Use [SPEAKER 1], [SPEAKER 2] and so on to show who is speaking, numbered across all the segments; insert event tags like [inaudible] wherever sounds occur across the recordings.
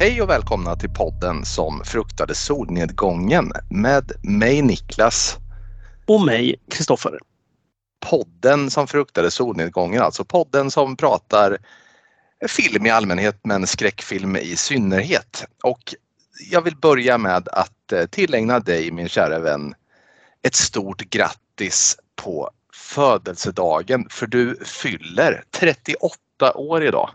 [SPEAKER 1] Hej och välkomna till podden som fruktade solnedgången med mig Niklas.
[SPEAKER 2] Och mig Kristoffer.
[SPEAKER 1] Podden som fruktade solnedgången, alltså podden som pratar film i allmänhet men skräckfilm i synnerhet. Och jag vill börja med att eh, tillägna dig min kära vän ett stort grattis på födelsedagen för du fyller 38 år idag.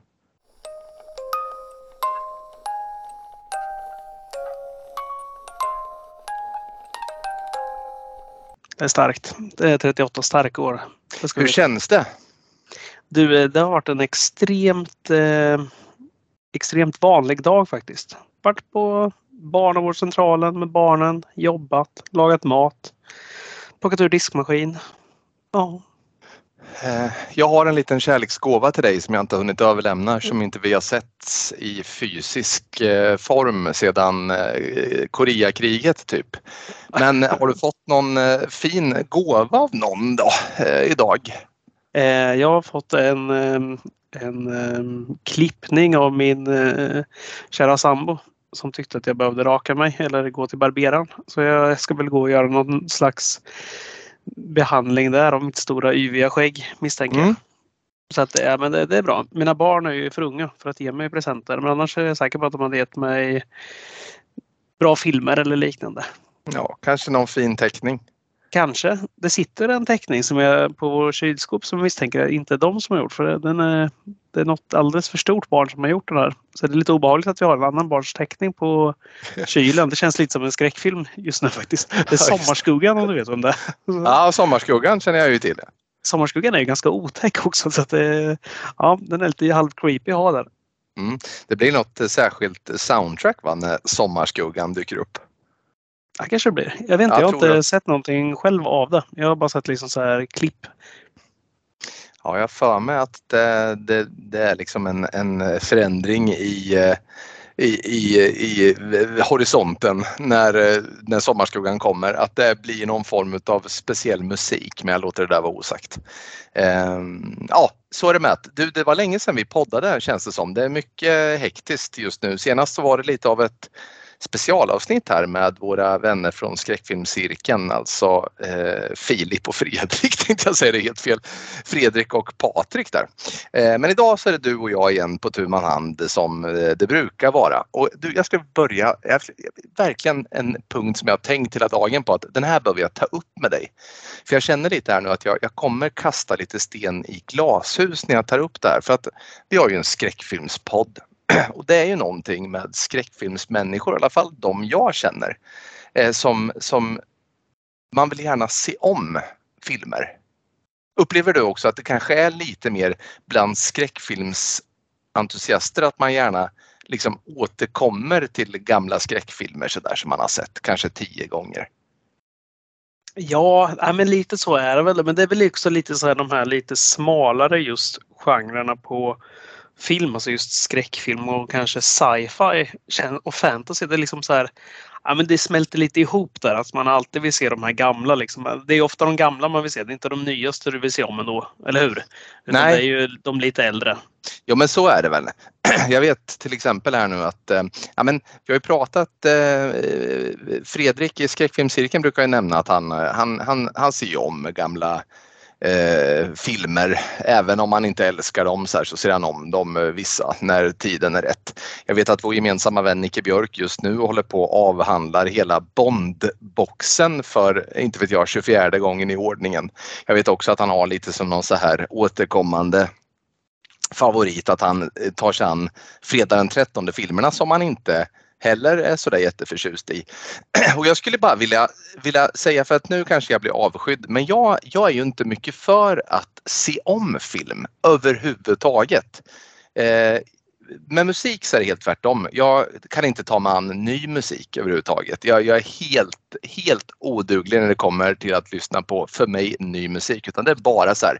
[SPEAKER 2] Det är starkt. Det är 38 starka år.
[SPEAKER 1] Hur känns det?
[SPEAKER 2] Du, eh, det har varit en extremt, eh, extremt vanlig dag faktiskt. Varit på barnavårdscentralen med barnen, jobbat, lagat mat, plockat ur diskmaskin. Ja,
[SPEAKER 1] jag har en liten kärleksgåva till dig som jag inte hunnit överlämna som inte vi har sett i fysisk eh, form sedan eh, Koreakriget typ. Men [laughs] har du fått någon fin gåva av någon då idag?
[SPEAKER 2] Jag har fått en, en klippning av min kära sambo som tyckte att jag behövde raka mig eller gå till barberaren. Så jag ska väl gå och göra någon slags behandling där av mitt stora yviga skägg misstänker mm. jag. Så att, ja, men det, det, är bra. Mina barn är ju för unga för att ge mig presenter men annars är jag säker på att de hade gett mig bra filmer eller liknande.
[SPEAKER 1] Ja, kanske någon fin teckning.
[SPEAKER 2] Kanske. Det sitter en teckning som är på vår kylskåp som jag misstänker är inte de som har gjort för den är, det är något alldeles för stort barn som har gjort den här. Så det är lite obehagligt att vi har en annan barns teckning på [laughs] kylen. Det känns lite som en skräckfilm just nu faktiskt. Det är Sommarskuggan om du vet om det
[SPEAKER 1] Ja, Sommarskuggan känner jag ju till.
[SPEAKER 2] Sommarskuggan är ju ganska otäck också så att det, ja, den är lite halvt creepy att ha där.
[SPEAKER 1] Mm. Det blir något särskilt soundtrack va, när Sommarskuggan dyker upp.
[SPEAKER 2] Ja, kanske det blir. Jag vet inte, jag, jag har inte det. sett någonting själv av det. Jag har bara sett liksom så här klipp.
[SPEAKER 1] Ja, jag för mig att det, det, det är liksom en, en förändring i, i, i, i horisonten när, när sommarskuggan kommer. Att det blir någon form av speciell musik, men jag låter det där vara osagt. Ehm, ja, så är det med. Du, det var länge sedan vi poddade känns det som. Det är mycket hektiskt just nu. Senast så var det lite av ett specialavsnitt här med våra vänner från skräckfilmscirkeln, alltså eh, Filip och Fredrik [laughs] tänkte jag säga det helt fel. Fredrik och Patrik där. Eh, men idag så är det du och jag igen på tu man hand som eh, det brukar vara. Och du, jag ska börja, jag, verkligen en punkt som jag har tänkt hela dagen på att den här behöver jag ta upp med dig. För jag känner lite här nu att jag, jag kommer kasta lite sten i glashus när jag tar upp det här för att vi har ju en skräckfilmspodd och det är ju någonting med skräckfilmsmänniskor, i alla fall de jag känner, eh, som, som man vill gärna se om filmer. Upplever du också att det kanske är lite mer bland skräckfilmsentusiaster att man gärna liksom återkommer till gamla skräckfilmer sådär som man har sett kanske tio gånger?
[SPEAKER 2] Ja, men lite så är det väl. Men det är väl också lite så här de här lite smalare just genrerna på film, alltså just skräckfilm och kanske sci-fi och fantasy. Det är liksom så här, ja, men det smälter lite ihop där, att man alltid vill se de här gamla. Liksom. Det är ofta de gamla man vill se, det är inte de nyaste du vill se om ändå, eller hur? Utan Nej. Det är ju de lite äldre.
[SPEAKER 1] Ja men så är det väl. [clears throat] Jag vet till exempel här nu att eh, ja, men vi har ju pratat, eh, Fredrik i skräckfilmscirkeln brukar ju nämna att han, han, han, han ser om gamla eh, filmer. Även om man inte älskar dem så, här, så ser han om dem eh, vissa när tiden är rätt. Jag vet att vår gemensamma vän Nicke Björk just nu håller på och avhandlar hela Bondboxen för, inte vet jag, 24 gången i ordningen. Jag vet också att han har lite som någon så här återkommande favorit att han eh, tar sig an fredag den 13 filmerna som han inte heller är sådär jätteförtjust i. [clears throat] Och jag skulle bara vilja, vilja säga, för att nu kanske jag blir avskydd, men jag, jag är ju inte mycket för att se om film överhuvudtaget. Eh, med musik så är det helt tvärtom. Jag kan inte ta mig an ny musik överhuvudtaget. Jag, jag är helt, helt oduglig när det kommer till att lyssna på, för mig, ny musik. Utan det är bara så här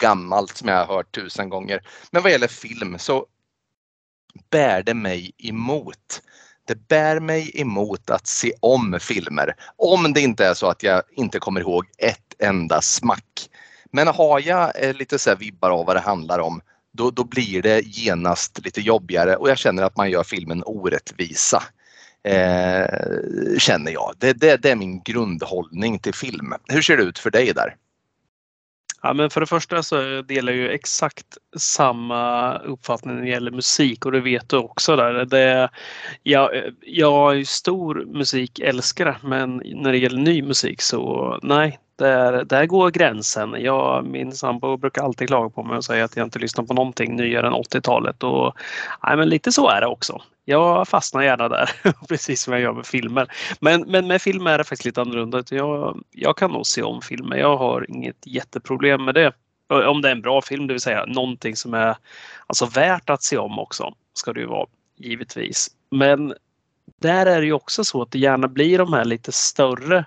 [SPEAKER 1] gammalt som jag har hört tusen gånger. Men vad gäller film så bär det mig emot det bär mig emot att se om filmer. Om det inte är så att jag inte kommer ihåg ett enda smack. Men har jag eh, lite så här vibbar av vad det handlar om, då, då blir det genast lite jobbigare och jag känner att man gör filmen orättvisa. Eh, känner jag. Det, det, det är min grundhållning till film. Hur ser det ut för dig där?
[SPEAKER 2] Ja, men för det första så delar jag ju exakt samma uppfattning när det gäller musik och det vet du också. Där. Det, jag, jag är ju stor musikälskare men när det gäller ny musik så nej, där, där går gränsen. Jag, min sambo brukar alltid klaga på mig och säga att jag inte lyssnar på någonting nyare än 80-talet. Och, nej, men lite så är det också. Jag fastnar gärna där, [laughs] precis som jag gör med filmer. Men, men med filmer är det faktiskt lite annorlunda. Jag, jag kan nog se om filmer. Jag har inget jätteproblem med det. Om det är en bra film, det vill säga någonting som är alltså, värt att se om också, ska det ju vara givetvis. Men där är det ju också så att det gärna blir de här lite större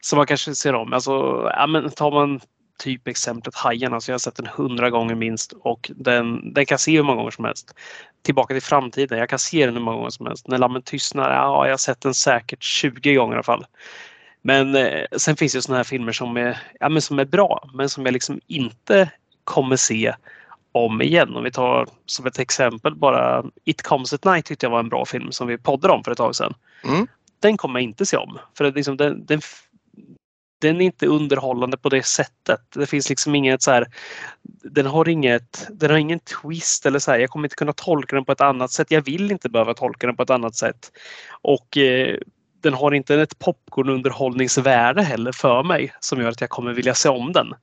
[SPEAKER 2] som man kanske ser om. Alltså, ja, men tar man typ exemplet Hajen, alltså jag har sett den hundra gånger minst och den, den kan se hur många gånger som helst. Tillbaka till framtiden, jag kan se den hur många gånger som helst. När lammen tystnar, ja jag har sett den säkert 20 gånger i alla fall. Men eh, sen finns det sådana här filmer som är, ja, men som är bra men som jag liksom inte kommer se om igen. Om vi tar som ett exempel bara It comes at night tyckte jag var en bra film som vi poddade om för ett tag sedan. Mm. Den kommer jag inte se om. För liksom den, den, den är inte underhållande på det sättet. Det finns liksom inget så här. Den har inget. Den har ingen twist eller så här. Jag kommer inte kunna tolka den på ett annat sätt. Jag vill inte behöva tolka den på ett annat sätt. Och eh, den har inte ett popcornunderhållningsvärde heller för mig som gör att jag kommer vilja se om den.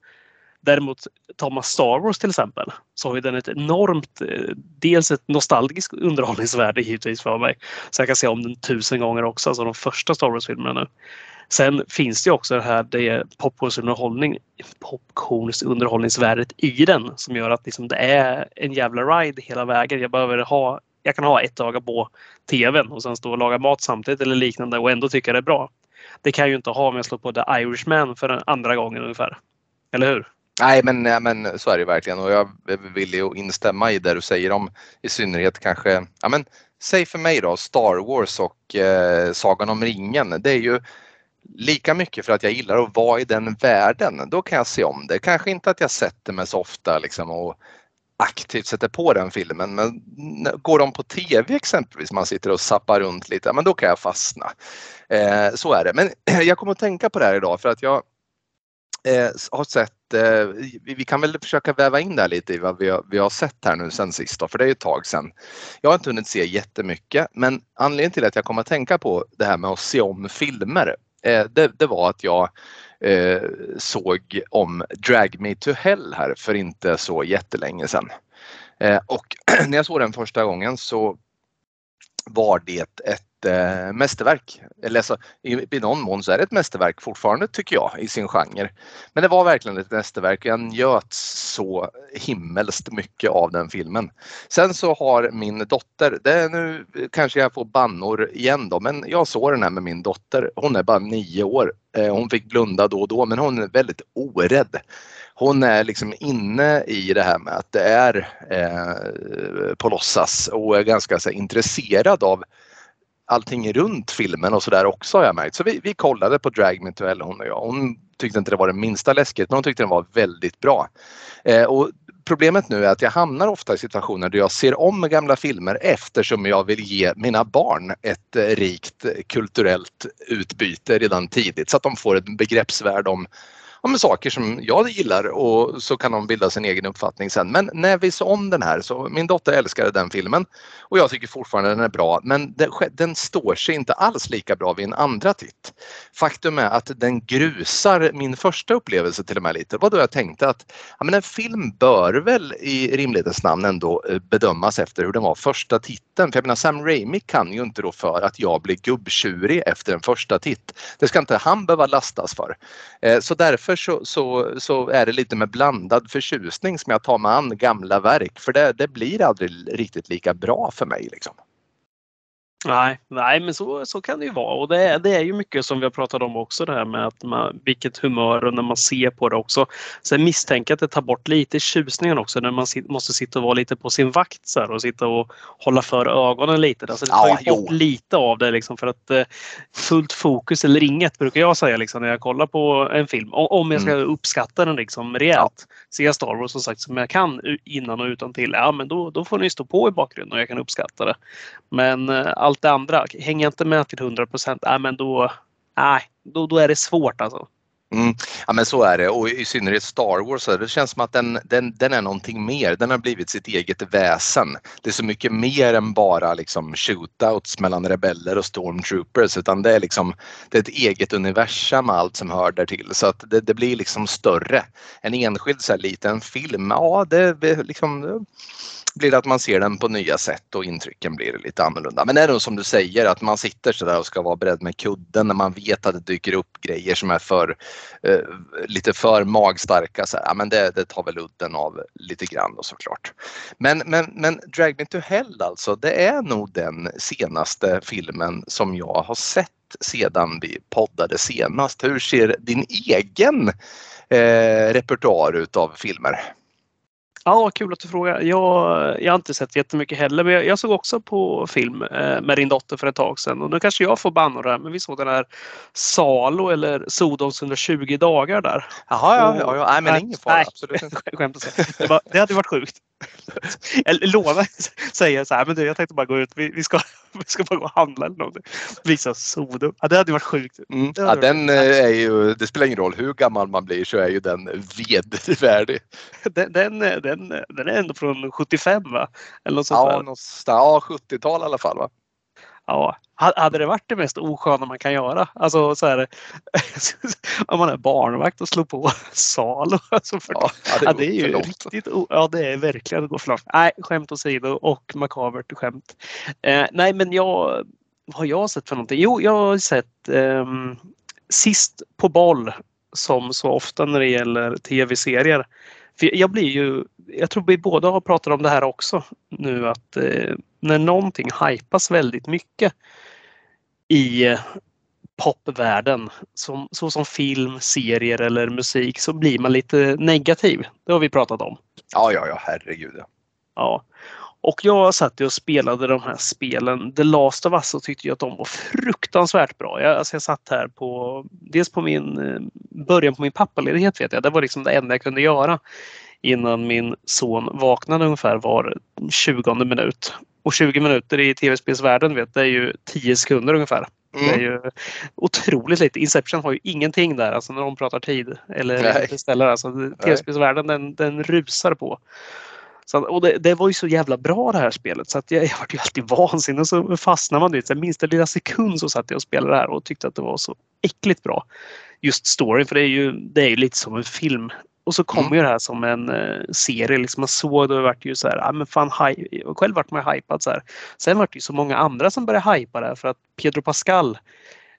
[SPEAKER 2] Däremot tar man Star Wars till exempel så har den ett enormt, eh, dels ett nostalgiskt underhållningsvärde givetvis för mig. Så jag kan se om den tusen gånger också, alltså de första Star Wars-filmerna nu. Sen finns det också det här det popcornsunderhållning, popcornsunderhållningsvärdet i den som gör att liksom det är en jävla ride hela vägen. Jag behöver ha jag kan ha ett öga på tvn och sen stå och laga mat samtidigt eller liknande och ändå tycka det är bra. Det kan jag ju inte ha om jag slår på The Irishman för den andra gången ungefär. Eller hur?
[SPEAKER 1] Nej men, nej, men så är det verkligen och jag vill ju instämma i det du säger om i synnerhet kanske, ja men säg för mig då Star Wars och eh, Sagan om ringen. Det är ju lika mycket för att jag gillar att vara i den världen. Då kan jag se om det. Kanske inte att jag sätter mig så ofta liksom och aktivt sätter på den filmen men går de på tv exempelvis, man sitter och sappar runt lite, men då kan jag fastna. Eh, så är det. Men [clears throat] jag kommer att tänka på det här idag för att jag eh, har sett, eh, vi kan väl försöka väva in det här lite i vad vi har, vi har sett här nu sen sist då, för det är ett tag sedan. Jag har inte hunnit se jättemycket men anledningen till att jag kommer att tänka på det här med att se om filmer Eh, det, det, var att jag eh, såg om Drag Me To Hell här för inte så jättelänge sedan. Eh, och [clears throat] när jag såg den första gången så var det ett eh, mästerverk. Eller alltså, i, i någon mån så är det ett mästerverk fortfarande tycker jag i sin genre. Men det var verkligen ett mästerverk. Jag njöt så himmelskt mycket av den filmen. Sen så har min dotter, det är nu kanske jag får bannor igen då, men jag såg den här med min dotter. Hon är bara nio år. Eh, hon fick blunda då och då, men hon är väldigt orädd hon är liksom inne i det här med att det är eh, på låtsas och är ganska så, intresserad av allting runt filmen och sådär också har jag märkt. Så vi, vi kollade på Drag Me To Hell hon och jag. Hon tyckte inte det var det minsta läskigt men hon tyckte den var väldigt bra. Eh, och problemet nu är att jag hamnar ofta i situationer där jag ser om gamla filmer eftersom jag vill ge mina barn ett eh, rikt kulturellt utbyte redan tidigt så att de får ett begreppsvärde om ja, men saker som jag gillar och så kan de bilda sin egen uppfattning sen. Men när vi såg om den här så min dotter älskade den filmen och jag tycker fortfarande den är bra men den, den står sig inte alls lika bra vid en andra titt. Faktum är att den grusar min första upplevelse till och med lite. Det var då jag tänkte att ja, men en film bör väl i rimlighetens namn ändå eh, bedömas efter hur den var första titeln. För jag menar Sam Raimi kan ju inte då för att jag blir gubbtjurig efter en första titt. Det ska inte han behöva lastas för. Eh, så därför därför så, så, så, är det lite med blandad förtjusning som jag tar mig an gamla verk för det, det blir aldrig riktigt lika bra för mig. Liksom.
[SPEAKER 2] Nej, nej men så, så kan det ju vara. Och det är, det är ju mycket som vi har pratat om också det här med att man, vilket humör och när man ser på det också. Sen misstänker jag att det tar bort lite tjusningen också när man sit, måste sitta och vara lite på sin vakt så här, och sitta och hålla för ögonen lite. Alltså det tar ja, ju bort lite av det liksom för att eh, fullt fokus eller inget brukar jag säga liksom, när jag kollar på en film. Om jag ska mm. uppskatta den liksom rejält. Ja. Se Star Wars som sagt som jag kan innan och utan till. Ja men då, då får ni stå på i bakgrunden och jag kan uppskatta det. Men eh, allt det andra, hänger jag inte med till 100 procent, äh, men då, äh, då, då är det svårt alltså.
[SPEAKER 1] Mm. Ja men så är det och i synnerhet Star Wars, det känns som att den, den, den är någonting mer. Den har blivit sitt eget väsen. Det är så mycket mer än bara liksom shootouts mellan rebeller och stormtroopers utan det är liksom det är ett eget universum allt som hör därtill så att det, det blir liksom större. En enskild så här liten film, ja det liksom blir det att man ser den på nya sätt och intrycken blir lite annorlunda. Men är det som du säger att man sitter så där och ska vara beredd med kudden när man vet att det dyker upp grejer som är för eh, lite för magstarka. Så här, ja, men det, det tar väl udden av lite grann då såklart. Men, men, men Drag Me To Hell alltså, det är nog den senaste filmen som jag har sett sedan vi poddade senast. Hur ser din egen eh, repertoar utav filmer?
[SPEAKER 2] Ja, kul att du frågar. Jag, jag har inte sett jättemycket heller, men jag, jag såg också på film eh, med din dotter för ett tag sedan. Och nu kanske jag får banna det här, men vi såg den här Salo eller Sodoms 120 dagar där.
[SPEAKER 1] Jaha, ja, ja, ja. Nej, men ingen fara. Nej, absolut inte. [laughs]
[SPEAKER 2] Skämt åsido. Det, var, det hade varit sjukt. [laughs] [laughs] Jag lovar, säger så här, men du, jag tänkte bara gå ut. Vi, vi, ska, [laughs] vi ska bara gå och handla eller någonting. Visa Sodom. Ja, det hade varit sjukt.
[SPEAKER 1] Mm. Ja, den eh, är ju, det spelar ingen roll hur gammal man blir så är ju den vedervärdig.
[SPEAKER 2] Den, den, den, den är ändå från 75 va? Eller något
[SPEAKER 1] sånt ja, ja 70-tal i alla fall va?
[SPEAKER 2] Ja, hade det varit det mest osköna man kan göra? Alltså så här, [laughs] om man är barnvakt och slår på sal. [laughs] Alltså för, ja, det, ja, det är ju riktigt, ja det är verkligen att gå för långt. Nej, skämt åsido och makabert skämt. Eh, nej, men jag, vad har jag sett för någonting? Jo, jag har sett eh, Sist på boll som så ofta när det gäller tv-serier. För jag blir ju, jag tror vi båda har pratat om det här också nu att eh, när någonting hypas väldigt mycket i eh, popvärlden, som, så som film, serier eller musik, så blir man lite negativ. Det har vi pratat om.
[SPEAKER 1] Ja, ja, ja, herregud. Ja.
[SPEAKER 2] ja. Och jag satt och spelade de här spelen. The Last of Us och tyckte jag att de var fruktansvärt bra. Jag, alltså jag satt här på dels på min eh, början på min pappaledighet vet jag. Det var liksom det enda jag kunde göra innan min son vaknade ungefär var 20 minut. Och 20 minuter i tv-spelsvärlden vet, det är ju 10 sekunder ungefär. Mm. Det är ju otroligt lite. Inception har ju ingenting där, alltså när de pratar tid. Eller ställer, alltså, tv-spelsvärlden den, den rusar på. Så, och det, det, var ju så jävla bra det här spelet så att jag, jag var ju alltid vansinnig. Så fastnade man dit. Minsta lilla sekund så satt jag och spelade det här och tyckte att det var så äckligt bra. Just storyn, för det är ju, det är ju lite som en film. Och så kommer mm. ju det här som en uh, serie. Liksom man såg det och vart ju så här, ah, men fan, hi själv vart man hypad så här. Sen vart det ju så många andra som började hypa det här för att Pedro Pascal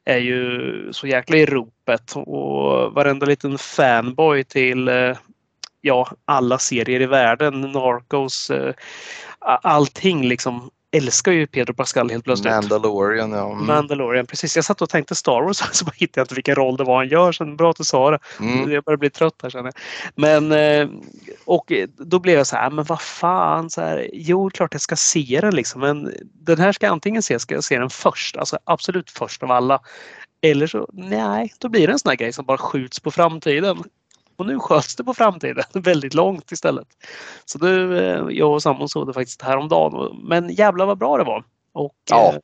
[SPEAKER 2] är ju så jäkla i ropet och varenda liten fanboy till uh, ja, alla serier i världen, Narcos, uh, allting liksom älskar ju Pedro Pascal helt plötsligt.
[SPEAKER 1] Mandalorian, ja.
[SPEAKER 2] Mm. Mandalorian, precis. Jag satt och tänkte Star Wars [laughs] så bara hittade jag inte vilken roll det var han gör. Så bra att du sa det. Mm. Jag börjar bli trött här känner jag. Men, eh, och då blev jag så här, men vad fan. Så här, jo, klart jag ska se den liksom. Men den här ska jag antingen se, ska jag se den först. Alltså absolut först av alla. Eller så, nej, då blir det en sån här grej som bara skjuts på framtiden. Och nu sköts det på framtiden [laughs] väldigt långt istället. Så nu, eh, jag och sambon såg det faktiskt häromdagen. Men jävlar vad bra det var. Och,
[SPEAKER 1] ja. Eh,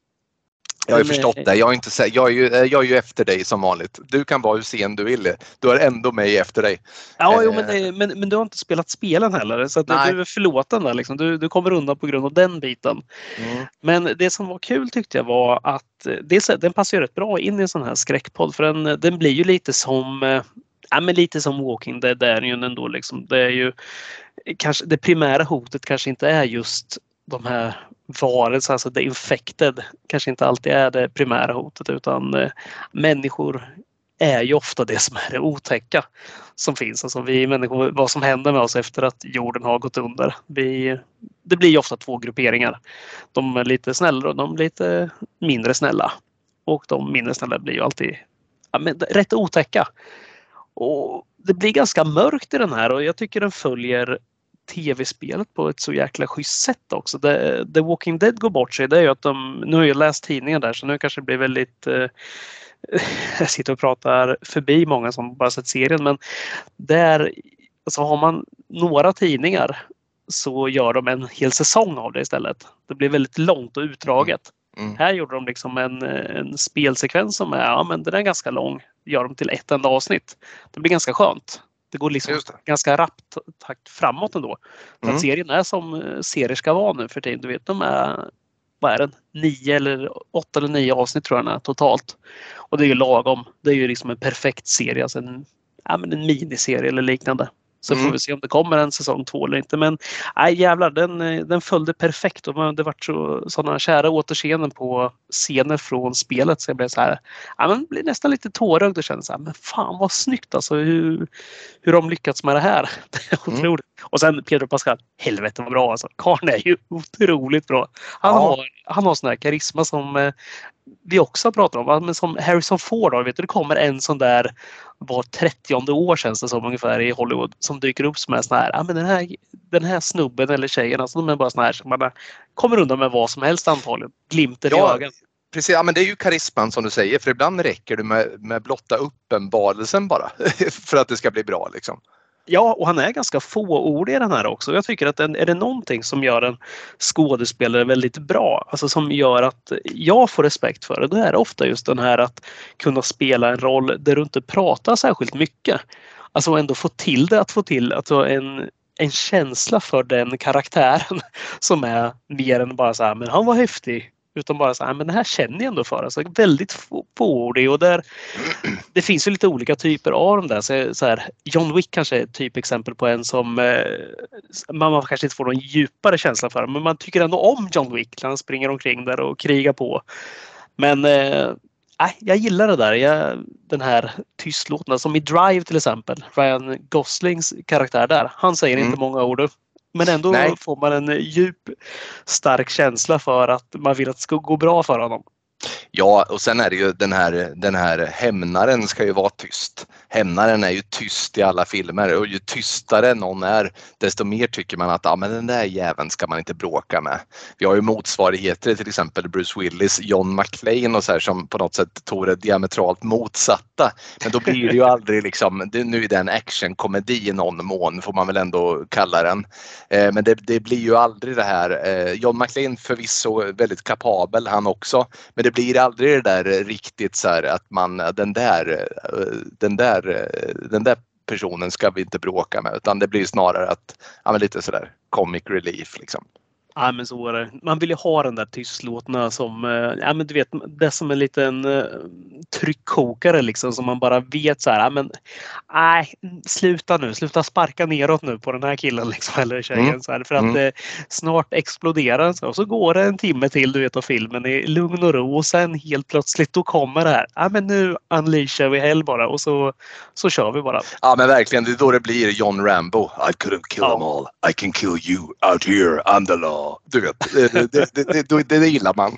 [SPEAKER 1] jag har ju förstått det. Jag är, inte, jag, är ju, eh, jag är ju efter dig som vanligt. Du kan vara hur sen du vill. Du är ändå mig efter dig.
[SPEAKER 2] Ja, jo, men, men, men du har inte spelat spelen heller. Så du är förlåten där. Liksom. Du, du kommer undan på grund av den biten. Mm. Men det som var kul tyckte jag var att dels, den passar ju rätt bra in i en sån här skräckpodd. För den, den blir ju lite som ja, men lite som Walking Dead är ju ändå liksom. Det är ju kanske det primära hotet kanske inte är just de här varelserna, alltså the infected kanske inte alltid är det primära hotet utan eh, människor är ju ofta det som är det otäcka som finns. Alltså vi människor, vad som händer med oss efter att jorden har gått under. Vi, det blir ofta två grupperingar. De är lite snällare och de lite mindre snälla. Och de mindre snälla blir ju alltid ja, men, rätt otäcka. Och det blir ganska mörkt i den här och jag tycker den följer tv-spelet på ett så jäkla schysst sätt också. The, The Walking Dead går bort sig. Det är ju att de, nu har jag läst tidningen där så nu kanske det blir väldigt eh, [laughs] jag sitter och pratar förbi många som bara sett serien men där alltså har man några tidningar så gör de en hel säsong av det istället. Det blir väldigt långt och utdraget. Mm. Här gjorde de liksom en, en spelsekvens som är, ja, men den är ganska lång. Gör de till ett enda avsnitt. Det blir ganska skönt. Det går liksom det. ganska rappt takt framåt ändå. För mm. serien är som eh, serier ska vara nu för tiden. Du vet, de är, vad är den? Nio eller åtta eller nio avsnitt tror jag den är totalt. Och det är ju lagom. Det är ju liksom en perfekt serie. Alltså en, ja, men en miniserie eller liknande. Så mm. får vi se om det kommer en säsong två eller inte. Men nej, jävlar, den, eh, den följde perfekt och det vart så, sådana kära återseenden på scener från spelet så jag blev så här, ja, men blev nästan lite tårögd och kände så här, men fan vad snyggt alltså hur, hur de lyckats med det här. [laughs] Det är mm. otroligt. Mm. Och sen Pedro Pascal, helvete vad bra alltså. Karln är ju otroligt bra. Han, ja. har, han har sån här karisma som eh, vi också pratar om, men som Harrison Ford har, vet du, det kommer en sån där var 30 år känns det som ungefär i Hollywood som dyker upp som är sån här, ja men den här, den här snubben eller tjejen, alltså de är bara sån här som man kommer undan med vad som helst antagligen. Glimten ja, i ögat.
[SPEAKER 1] Precis, ja, men det är ju karisman som du säger för ibland räcker det med, med blotta uppenbarelsen bara [laughs] för att det ska bli bra liksom.
[SPEAKER 2] Ja, och han är ganska fåordig i den här också. Jag tycker att den, är det någonting som gör en skådespelare väldigt bra, alltså som gör att jag får respekt för det, då är det ofta just den här att kunna spela en roll där du inte pratar särskilt mycket. Alltså ändå få till det, att få till alltså en, en känsla för den karaktären [laughs] som är mer än bara så här, men han var häftig. Utan bara så här, men det här känner jag ändå för. Alltså, väldigt fåordig och där [clears throat] det finns ju lite olika typer av de där. Så, så här, John Wick kanske är ett typexempel på en som eh, man kanske inte får någon djupare känsla för. Men man tycker ändå om John Wick när han springer omkring där och krigar på. Men eh, jag gillar det där. Jag, den här tystlåtna som i Drive till exempel. Ryan Goslings karaktär där. Han säger mm. inte många ord. Men ändå Nej. får man en djup stark känsla för att man vill att det ska gå bra för honom.
[SPEAKER 1] Ja, och sen är det ju den här, den här hämnaren ska ju vara tyst. Hämnaren är ju tyst i alla filmer och ju tystare någon är desto mer tycker man att ah, men den där jäveln ska man inte bråka med. Vi har ju motsvarigheter till exempel Bruce Willis, John McClane och så här som på något sätt tog det diametralt motsatta. Men då blir det ju [laughs] aldrig liksom, det, nu är det en actionkomedi i någon mån får man väl ändå kalla den. Eh, men det, det, blir ju aldrig det här, eh, John McClane förvisso väldigt kapabel han också, men det det blir aldrig det där eh, riktigt så här att man eh, den där, eh, den där, den där personen ska vi inte bråka med utan det blir snarare att, ja men lite sådär comic relief liksom.
[SPEAKER 2] Ja men så är det. Man vill ju ha den där tystlåtna som, eh, ja men du vet, det som en liten uh, tryckkokare liksom som man bara vet så här, ja men nej, sluta nu, sluta sparka neråt nu på den här killen liksom eller tjejen mm. så här, för att mm. uh, snart exploderar den så och så går det en timme till du vet av filmen i lugn och ro och sen helt plötsligt då kommer det här. Ja men nu unleashar vi hell bara och så, så kör vi bara.
[SPEAKER 1] Ja men verkligen, det är då det blir John Rambo. I couldn't kill ja. them all. I can kill you out here, I'm the law du vet, det, det, det, det, gillar man.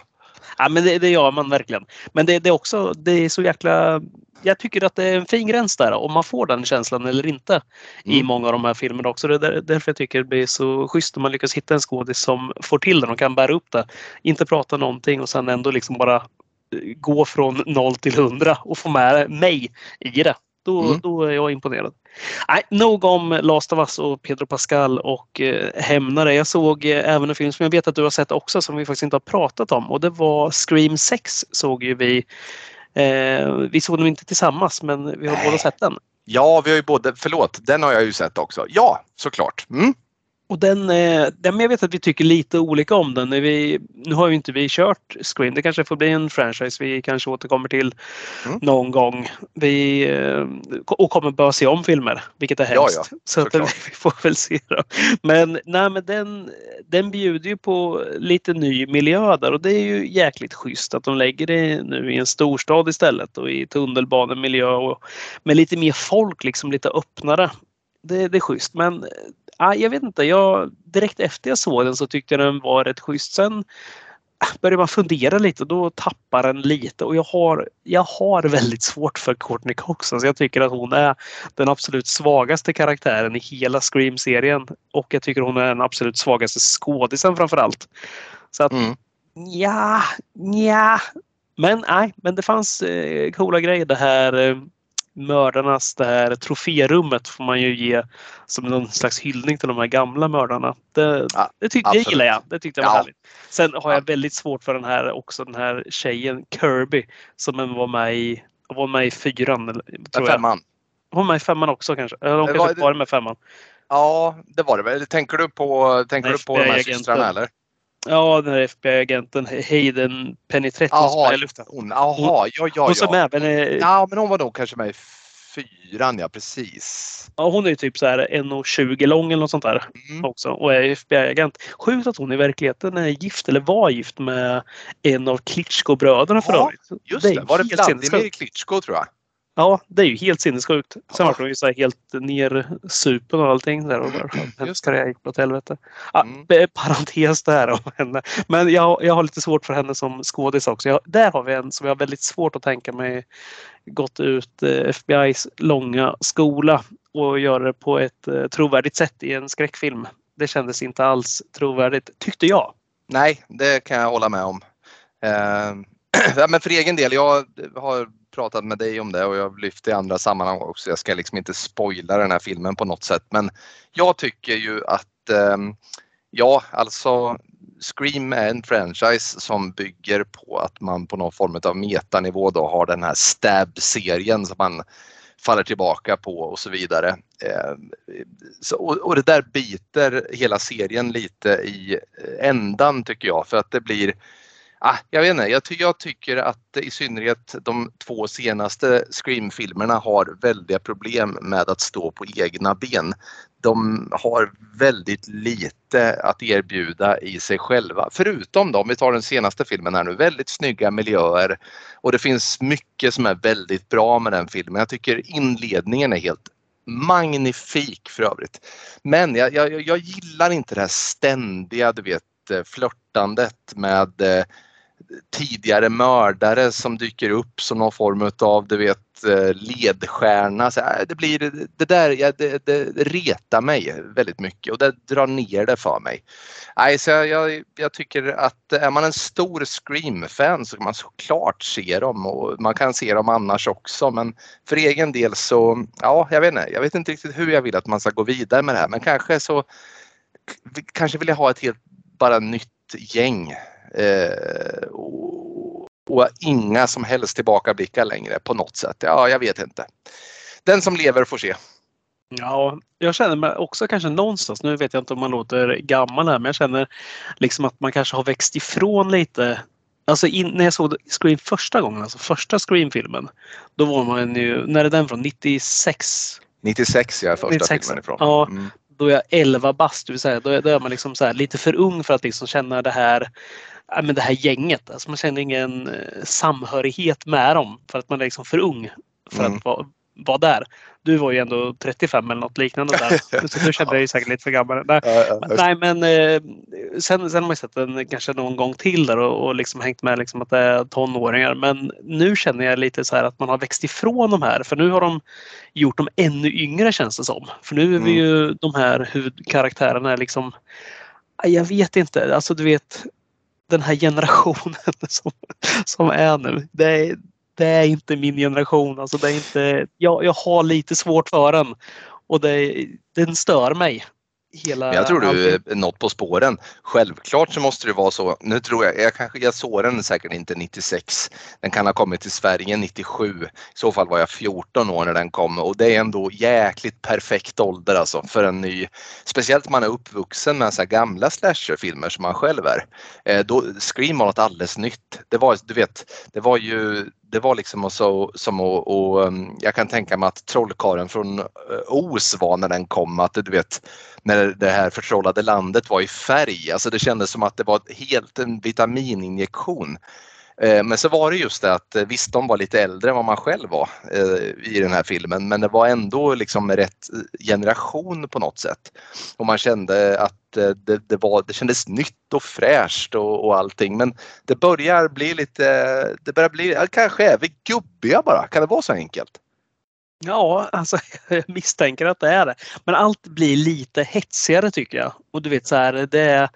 [SPEAKER 2] Ja, men det, det gör man verkligen. Men det, det, är också, det är så jäkla... Jag tycker att det är en fin gräns där om man får den känslan eller inte mm. i många av de här filmerna också. Det är därför jag tycker det blir så schysst om man lyckas hitta en skådis som får till den och kan bära upp det. Inte prata någonting och sen ändå liksom bara gå från noll till hundra och få med mig i det. Då, mm. då är jag imponerad. Nej, nog om Last of Us och Pedro Pascal och eh, Hämnare. Jag såg eh, även en film som jag vet att du har sett också som vi faktiskt inte har pratat om och det var Scream 6 såg ju vi. Eh, vi såg den inte tillsammans men vi har Nej. båda sett den.
[SPEAKER 1] Ja, vi har ju både, förlåt, den har jag ju sett också. Ja, såklart. Mm.
[SPEAKER 2] Och den, eh, den, jag vet att vi tycker lite olika om den. Vi, nu har ju inte vi kört Scream. Det kanske får bli en franchise vi kanske återkommer till mm. någon gång. Vi, eh, och kommer behöva se om filmer, vilket är hemskt. Ja, ja, så att, [laughs] vi får väl se. Då. Men, nej, men den, den bjuder ju på lite ny miljö där och det är ju jäkligt schysst att de lägger det nu i en storstad istället och i tunnelbanemiljö och med lite mer folk, liksom lite öppnare. Det, det är schysst. Men ah, jag vet inte, jag, direkt efter jag såg den så tyckte jag den var rätt schysst. Sen börjar man fundera lite och då tappar den lite och jag har, jag har väldigt svårt för Courtney Cox. Så jag tycker att hon är den absolut svagaste karaktären i hela Scream-serien och jag tycker hon är den absolut svagaste skådisen framför allt. Så att mm. ja, ja. Men nej, men det fanns eh, coola grejer. Det här eh, mördarnas det här troférummet får man ju ge som någon slags hyllning till de här gamla mördarna. Det, ja, det tyckte jag gillar jag. Det tyckte jag var ja. härligt. Sen har jag väldigt svårt för den här också den här tjejen Kirby som var med i, var med i fyran. Tror
[SPEAKER 1] femman.
[SPEAKER 2] Jag. Hon var med i femman också kanske. Eller hon kanske var, var med femman.
[SPEAKER 1] Ja, det var det väl. Tänker du på, tänker du på de här systrarna eller?
[SPEAKER 2] Ja, den här FBI-agenten Hayden Penetretti
[SPEAKER 1] Jaha, hon, jaha, ja, ja, ja.
[SPEAKER 2] Hon som även är...
[SPEAKER 1] Ja, men hon var nog kanske med i fyran, ja precis.
[SPEAKER 2] Ja, hon är ju typ så här 1,20 lång eller något sånt där mm. också och är FBI-agent. Sjukt att hon i verkligheten är gift eller var gift med en av Klitschko-bröderna för
[SPEAKER 1] ja, övrigt. Just det, det var det Vladimir Klitschko tror jag?
[SPEAKER 2] Ja, det är ju helt sinnessjukt. Sen var hon ju så här helt nersupen och allting. Där och bara, hennes karriär gick åt helvete. Ja, mm. Parentes där om henne. Men jag, jag har lite svårt för henne som skådis också. Jag, där har vi en som jag har väldigt svårt att tänka mig gått ut eh, FBI's långa skola och göra det på ett eh, trovärdigt sätt i en skräckfilm. Det kändes inte alls trovärdigt, tyckte jag.
[SPEAKER 1] Nej, det kan jag hålla med om. Eh, [clears throat] men för egen del, jag har pratat med dig om det och jag har lyft det i andra sammanhang också. Jag ska liksom inte spoila den här filmen på något sätt men jag tycker ju att eh, ja, alltså Scream är en franchise som bygger på att man på någon form av metanivå då har den här Stab-serien som man faller tillbaka på och så vidare. Eh, så, och, och, det där biter hela serien lite i eh, ändan tycker jag för att det blir ah, jag vet inte, jag, ty jag, tycker att i synnerhet de två senaste Scream-filmerna har väldiga problem med att stå på egna ben. De har väldigt lite att erbjuda i sig själva. Förutom då, om vi tar den senaste filmen här nu, väldigt snygga miljöer och det finns mycket som är väldigt bra med den filmen. Jag tycker inledningen är helt magnifik för övrigt. Men jag, jag, jag gillar inte det här ständiga, du vet, eh, flörtandet med eh, tidigare mördare som dyker upp som någon form av du vet eh, ledstjärna. Så, eh, det, blir, det där ja, det, det retar mig väldigt mycket och det drar ner det för mig. Nej, så jag, jag tycker att är man en stor Scream-fan så kan man såklart se dem och man kan se dem annars också men för egen del så, ja jag vet inte, jag vet inte riktigt hur jag vill att man ska gå vidare med det här men kanske så kanske vill jag ha ett helt bara nytt gäng Eh, och, och inga som helst tillbakablickar längre på något sätt. Ja, jag vet inte. Den som lever får se.
[SPEAKER 2] Ja, jag känner mig också kanske någonstans, nu vet jag inte om man låter gammal här, men jag känner liksom att man kanske har växt ifrån lite. Alltså in, när jag såg Scream första gången, alltså första Scream-filmen, då var man ju, när är den från? 96?
[SPEAKER 1] 96 ja, första 96. filmen ifrån.
[SPEAKER 2] Ja, mm. då är jag 11 bast, det vill säga då är, då är man liksom så lite för ung för att liksom känna det här ja, men det här gänget. Alltså man känner ingen eh, samhörighet med dem för att man är liksom för ung för mm. att vara, vara där. Du var ju ändå 35 eller något liknande där. [laughs] Så du kände dig säkert lite för gammal. Ja, nej men eh, sen, sen har man sett den kanske någon gång till där och, och liksom hängt med liksom att det är tonåringar. Men nu känner jag lite så här att man har växt ifrån de här. För nu har de gjort dem ännu yngre känns det som. För nu är vi mm. ju de här huvudkaraktärerna liksom jag vet inte, alltså du vet den här generationen [laughs] som, som är nu. Det är, det är inte min generation. Alltså det är inte, jag, jag har lite svårt för den och det, den stör mig hela...
[SPEAKER 1] jag tror du
[SPEAKER 2] allting.
[SPEAKER 1] är något på spåren. Självklart så måste det vara så. Nu tror jag, jag kanske, jag såg den säkert inte 96. Den kan ha kommit till Sverige 97. I så fall var jag 14 år när den kom och det är ändå jäkligt perfekt ålder alltså för en ny. Speciellt man är uppvuxen med så här gamla slasherfilmer som man själv är. Eh, då, Scream var något alldeles nytt. Det var, du vet, det var ju det var liksom så, som att, och, um, jag kan tänka mig att Trollkaren från uh, Os Oz var när den kom, att du vet när det här förtrollade landet var i färg. Alltså det kändes som att det var helt en vitamininjektion. Eh, men så var det just det att eh, visst, de var lite äldre än vad man själv var eh, i den här filmen, men det var ändå liksom rätt generation på något sätt. Och man kände att det, det, var, det kändes nytt och fräscht och, och allting. Men det börjar bli lite, det börjar bli, ja, kanske är vi gubbiga bara. Kan det vara så enkelt?
[SPEAKER 2] Ja, alltså [laughs] jag misstänker att det är det. Men allt blir lite hetsigare tycker jag. Och du vet så här, det är,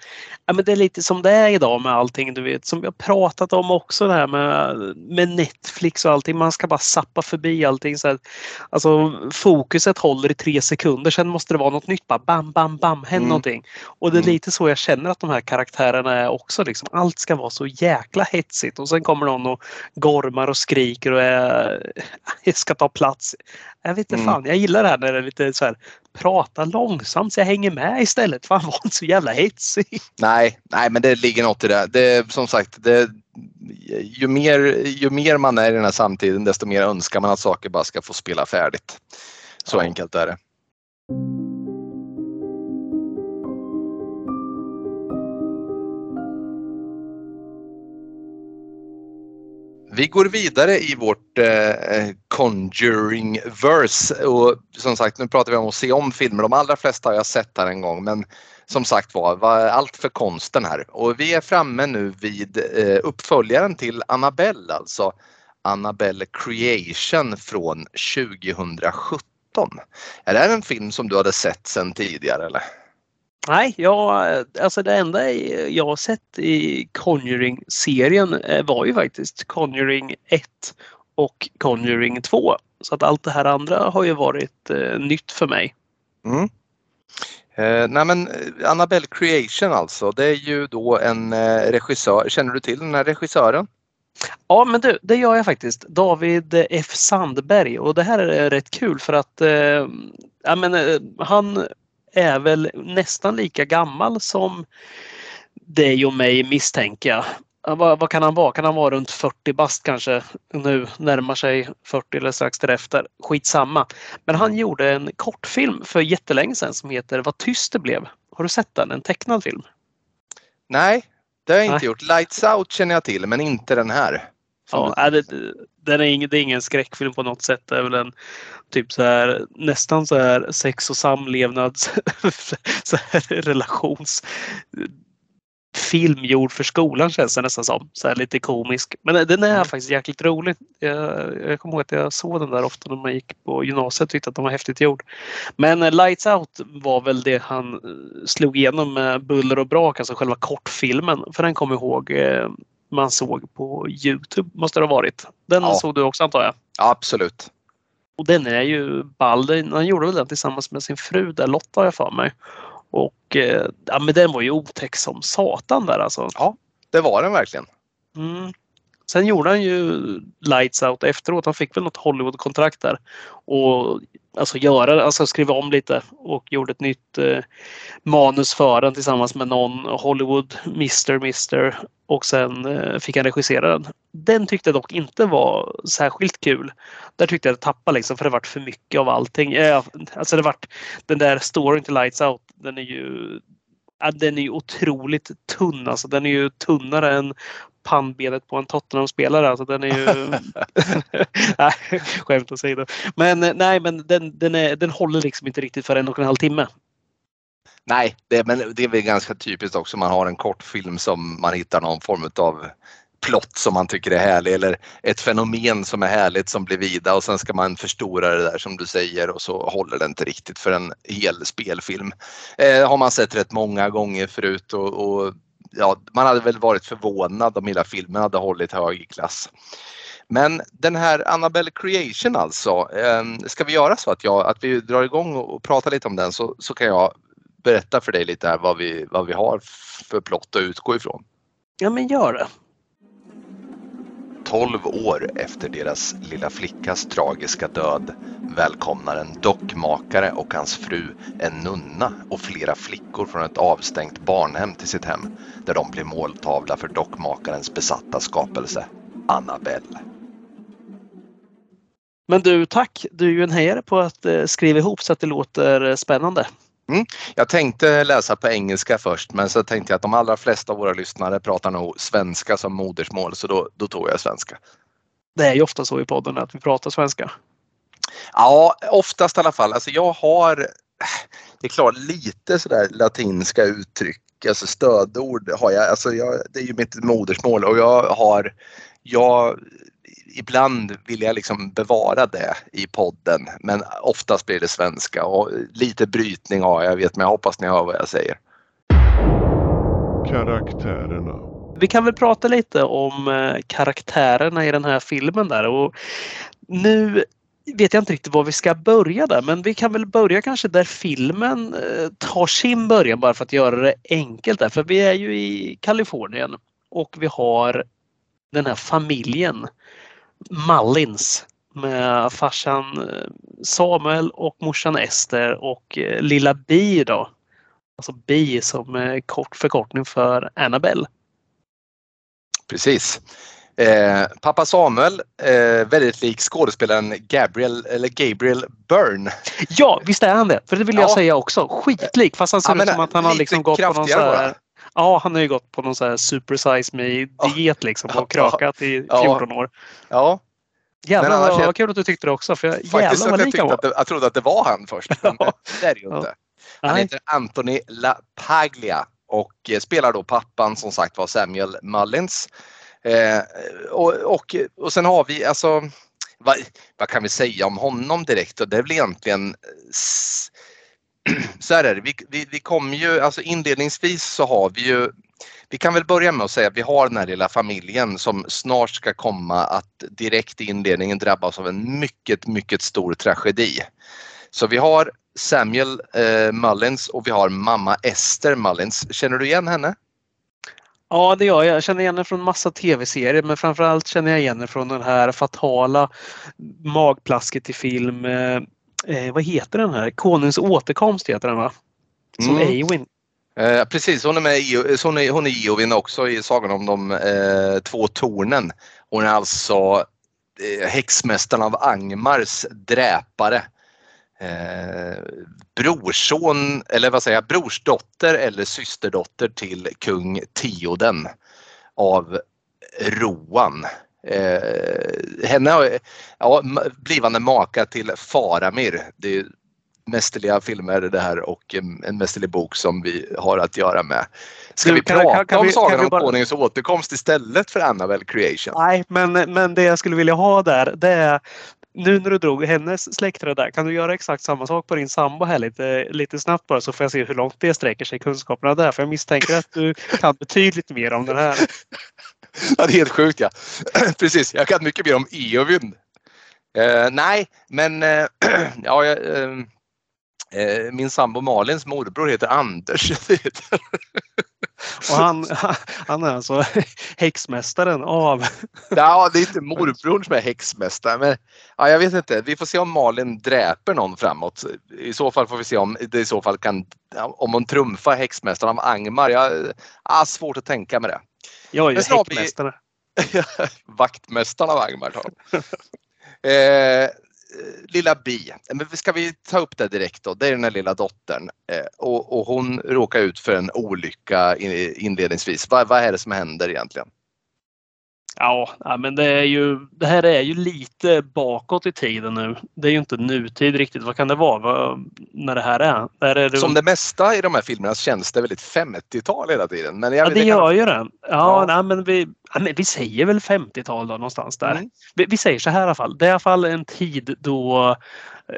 [SPEAKER 2] ja, men det är lite som det är idag med allting du vet. Som vi har pratat om också det här med, med Netflix och allting. Man ska bara sappa förbi allting. Så här, alltså fokuset håller i tre sekunder. Sen måste det vara något nytt. Bara bam, bam, bam, händer
[SPEAKER 1] Mm.
[SPEAKER 2] någonting. Och det är
[SPEAKER 1] Mm.
[SPEAKER 2] lite så jag känner att de här karaktärerna är också. Liksom. Allt ska vara så jäkla hetsigt. Och sen kommer någon och gormar och skriker och är, ska ta plats. Jag vet inte
[SPEAKER 1] Mm.
[SPEAKER 2] fan, jag gillar det här när det är lite så här prata långsamt så jag hänger med istället. Fan var inte så jävla hetsig.
[SPEAKER 1] Nej, nej, men det ligger något i det. Det som sagt, det, ju, mer, ju mer man är i den här samtiden desto mer önskar man att saker bara ska få spela färdigt. Så
[SPEAKER 2] Ja.
[SPEAKER 1] enkelt är det. Vi går vidare i vårt eh, eh, Conjuring verse och som sagt nu pratar vi om att se om filmer. De allra flesta har jag sett här en gång men som sagt var, var allt för konsten här. Och vi är framme nu vid eh, uppföljaren till Annabelle, alltså Annabelle Creation från 2017. Är det här en film som du hade sett sedan tidigare eller?
[SPEAKER 2] Nej, jag, alltså det enda jag har sett i Conjuring-serien eh, var ju faktiskt Conjuring 1 och Conjuring 2. Så att allt det här andra har ju varit eh, nytt för mig.
[SPEAKER 1] Mm. Eh, nej men eh, Annabelle Creation alltså, det är ju då en eh, regissör. Känner du till den här regissören?
[SPEAKER 2] Ja, men du, det gör jag faktiskt. David F Sandberg och det här är rätt kul för att eh, ja, men, eh, han är väl nästan lika gammal som dig och mig misstänker jag. Ja, Vad, vad kan han vara? Kan han vara runt 40 bast kanske nu? Närmar sig 40 eller strax därefter. Skitsamma. Men han gjorde en kortfilm för jättelänge sedan som heter Vad tyst det blev. Har du sett den? En tecknad film?
[SPEAKER 1] Nej, det har jag inte
[SPEAKER 2] Nej.
[SPEAKER 1] gjort. Lights Out känner jag till, men inte den här.
[SPEAKER 2] Ja, är det, den är ingen, det är ingen skräckfilm på något sätt. Det är väl en typ så här nästan så här sex och samlevnads [laughs] så här relations film gjord för skolan känns det nästan som. Så här lite komisk. Men den är
[SPEAKER 1] Mm.
[SPEAKER 2] faktiskt jäkligt rolig. Jag, jag kommer ihåg att jag såg den där ofta när man gick på gymnasiet och tyckte att den var häftigt gjord. Men eh, Lights Out var väl det han eh, slog igenom med buller och brak, alltså själva kortfilmen. För den kommer ihåg eh, man såg på Youtube måste det ha varit. Den
[SPEAKER 1] Ja.
[SPEAKER 2] såg du också antar jag?
[SPEAKER 1] Ja, absolut.
[SPEAKER 2] Och den är ju ball. Han gjorde väl den tillsammans med sin fru där Lotta har jag för mig. Och eh, ja, men den var ju otäck som satan där alltså.
[SPEAKER 1] Det var den verkligen.
[SPEAKER 2] Mm. Sen gjorde han ju Lights Out efteråt. Han fick väl något Hollywood-kontrakt där. Och alltså göra, alltså skriva om lite och gjorde ett nytt eh, manus för den tillsammans med någon Hollywood Mr. Mr. Och sen eh, fick han regissera den. Den tyckte jag dock inte var särskilt kul. Där tyckte jag att det tappade liksom för det vart för mycket av allting. Eh, alltså det vart den där storyn till Lights Out. Den är ju den är ju otroligt tunn. Alltså, den är ju tunnare än pannbenet på en Tottenham-spelare. Alltså, den är ju... [laughs] nej, skämt åsido. Men eh, nej, men den, den, är, den håller liksom inte riktigt för en och en halv timme.
[SPEAKER 1] Nej, det, men det är väl ganska typiskt också. Man har en kortfilm som man hittar någon form av plott som man tycker är härlig eller ett fenomen som är härligt som blir vida och sen ska man förstora det där som du säger och så håller det inte riktigt för en hel spelfilm. Eh, har man sett rätt många gånger förut och, och ja, man hade väl varit förvånad om hela filmen hade hållit hög klass. Men den här Annabelle Creation alltså, ehm, ska vi göra så att, jag, att vi drar igång och, och pratar lite om den så, så kan jag berätta för dig lite här vad vi, vad vi har för plott att utgå ifrån.
[SPEAKER 2] Ja, men gör det.
[SPEAKER 1] 12 år efter deras lilla flickas tragiska död välkomnar en dockmakare och hans fru en nunna och flera flickor från ett avstängt barnhem till sitt hem där de blir måltavla för dockmakarens besatta skapelse, Annabelle.
[SPEAKER 2] Men du, tack! Du är ju en hejare på att eh, skriva ihop så att det låter eh, spännande.
[SPEAKER 1] Mm. Jag tänkte läsa på engelska först men så tänkte jag att de allra flesta av våra lyssnare pratar nog svenska som modersmål så då, då tog jag svenska.
[SPEAKER 2] Det är ju ofta så i podden att vi pratar svenska.
[SPEAKER 1] Ja, oftast i alla fall. Alltså jag har, det är klart, lite sådär latinska uttryck, alltså stödord har jag. Alltså jag, det är ju mitt modersmål och jag har, jag ibland vill jag liksom bevara det i podden men oftast blir det svenska och lite brytning har jag vet men jag hoppas ni hör vad jag säger.
[SPEAKER 3] Karaktärerna.
[SPEAKER 2] Vi kan väl prata lite om eh, karaktärerna i den här filmen där och nu vet jag inte riktigt var vi ska börja där men vi kan väl börja kanske där filmen eh, tar sin början bara för att göra det enkelt där för vi är ju i Kalifornien och vi har den här familjen Mallins med farsan eh, Samuel och morsan Ester och eh, lilla Bi då. Alltså Bi som kort förkortning för Annabelle.
[SPEAKER 1] Precis. Eh, pappa Samuel, eh, väldigt lik skådespelaren Gabriel, eller Gabriel Byrne.
[SPEAKER 2] Ja, visst är han det! För det vill jag säga också. Skitlik fast han ser ja, ut som att han har liksom gått på någon så här, Ja, han har ju gått på någon så här super size me diet liksom och krökat i 14 år.
[SPEAKER 1] Ja.
[SPEAKER 2] Jävlar vad, vad kul att du tyckte det också. För jag,
[SPEAKER 1] Faktiskt jävlar vad lik han var. jag trodde att det var han först. [laughs] Men det är det ju inte. Han Nej. heter Anthony LaPaglia och spelar då pappan som sagt var Samuel Mullins. Eh, och, och, och sen har vi alltså vad, vad, kan vi säga om honom direkt? Och det är väl egentligen [clears throat] så här är det, vi, vi, vi kommer ju, alltså inledningsvis så har vi ju vi kan väl börja med att säga att vi har den här lilla familjen som snart ska komma att direkt i inledningen drabbas av en mycket, mycket stor tragedi. Så vi har Samuel eh, Mullins och vi har mamma Esther Mullins. Känner du igen henne?
[SPEAKER 2] Ja, det gör jag. Jag känner igen henne från massa tv-serier men framförallt känner jag igen henne från den här fatala magplasket i film. Eh, eh vad heter den här? Konungs återkomst heter den va? Som mm. Eowyn.
[SPEAKER 1] Eh, precis, hon är med i, hon är, hon är Eowyn också i Sagan om de eh, två tornen. Hon är alltså eh, häxmästaren av Angmars dräpare. Eh, brorson, eller vad säger jag, brorsdotter eller systerdotter till kung Tioden av Roan. Eh, henne, ja, blivande maka till Faramir. Det är mästerliga filmer det här och en mästerlig bok som vi har att göra med. Ska vi kan, prata kan, kan om vi, Sagan om bara... Konungens återkomst istället för Annabelle Creation?
[SPEAKER 2] Nej, men, men det jag skulle vilja ha där det är nu när du drog hennes släktträd där, kan du göra exakt samma sak på din sambo här lite, lite snabbt bara så får jag se hur långt det sträcker sig kunskaperna där. För jag misstänker att du kan betydligt mer om den här. [laughs]
[SPEAKER 1] Ja, det är helt sjukt ja. [clears throat] Precis, jag kan mycket mer om Eowyn. Uh, nej, men uh, [clears throat] ja, uh, Eh, min sambo Malins morbror heter Anders. [laughs]
[SPEAKER 2] Och han, [laughs] han är alltså [laughs] häxmästaren av...
[SPEAKER 1] Ja, det är inte morbrorn som är häxmästare. Men, ja, jag vet inte. Vi får se om Malin dräper någon framåt. I så fall får vi se om det i så fall kan om hon trumfar häxmästaren av Angmar. Jag har svårt att tänka med det.
[SPEAKER 2] Jag är ju häxmästare. [laughs]
[SPEAKER 1] Vaktmästaren av Angmar. [laughs] eh, lilla Bi, men ska vi ta upp det direkt då? Det är den här lilla dottern eh, och, och, hon råkar ut för en olycka inledningsvis. Vad, vad är det som händer egentligen?
[SPEAKER 2] Ja, men det, är ju, det här är ju lite bakåt i tiden nu. Det är ju inte nutid riktigt. Vad kan det vara vad, när det här är? är det
[SPEAKER 1] Som det mesta i de här filmerna känns det väldigt 50-tal hela tiden. Men
[SPEAKER 2] ja, det, gör ju det. Ja, ja. Nej, men vi, ja, men vi säger väl 50-tal då någonstans där. Mm. Vi, vi, säger så här i alla fall. Det är i alla fall en tid då eh,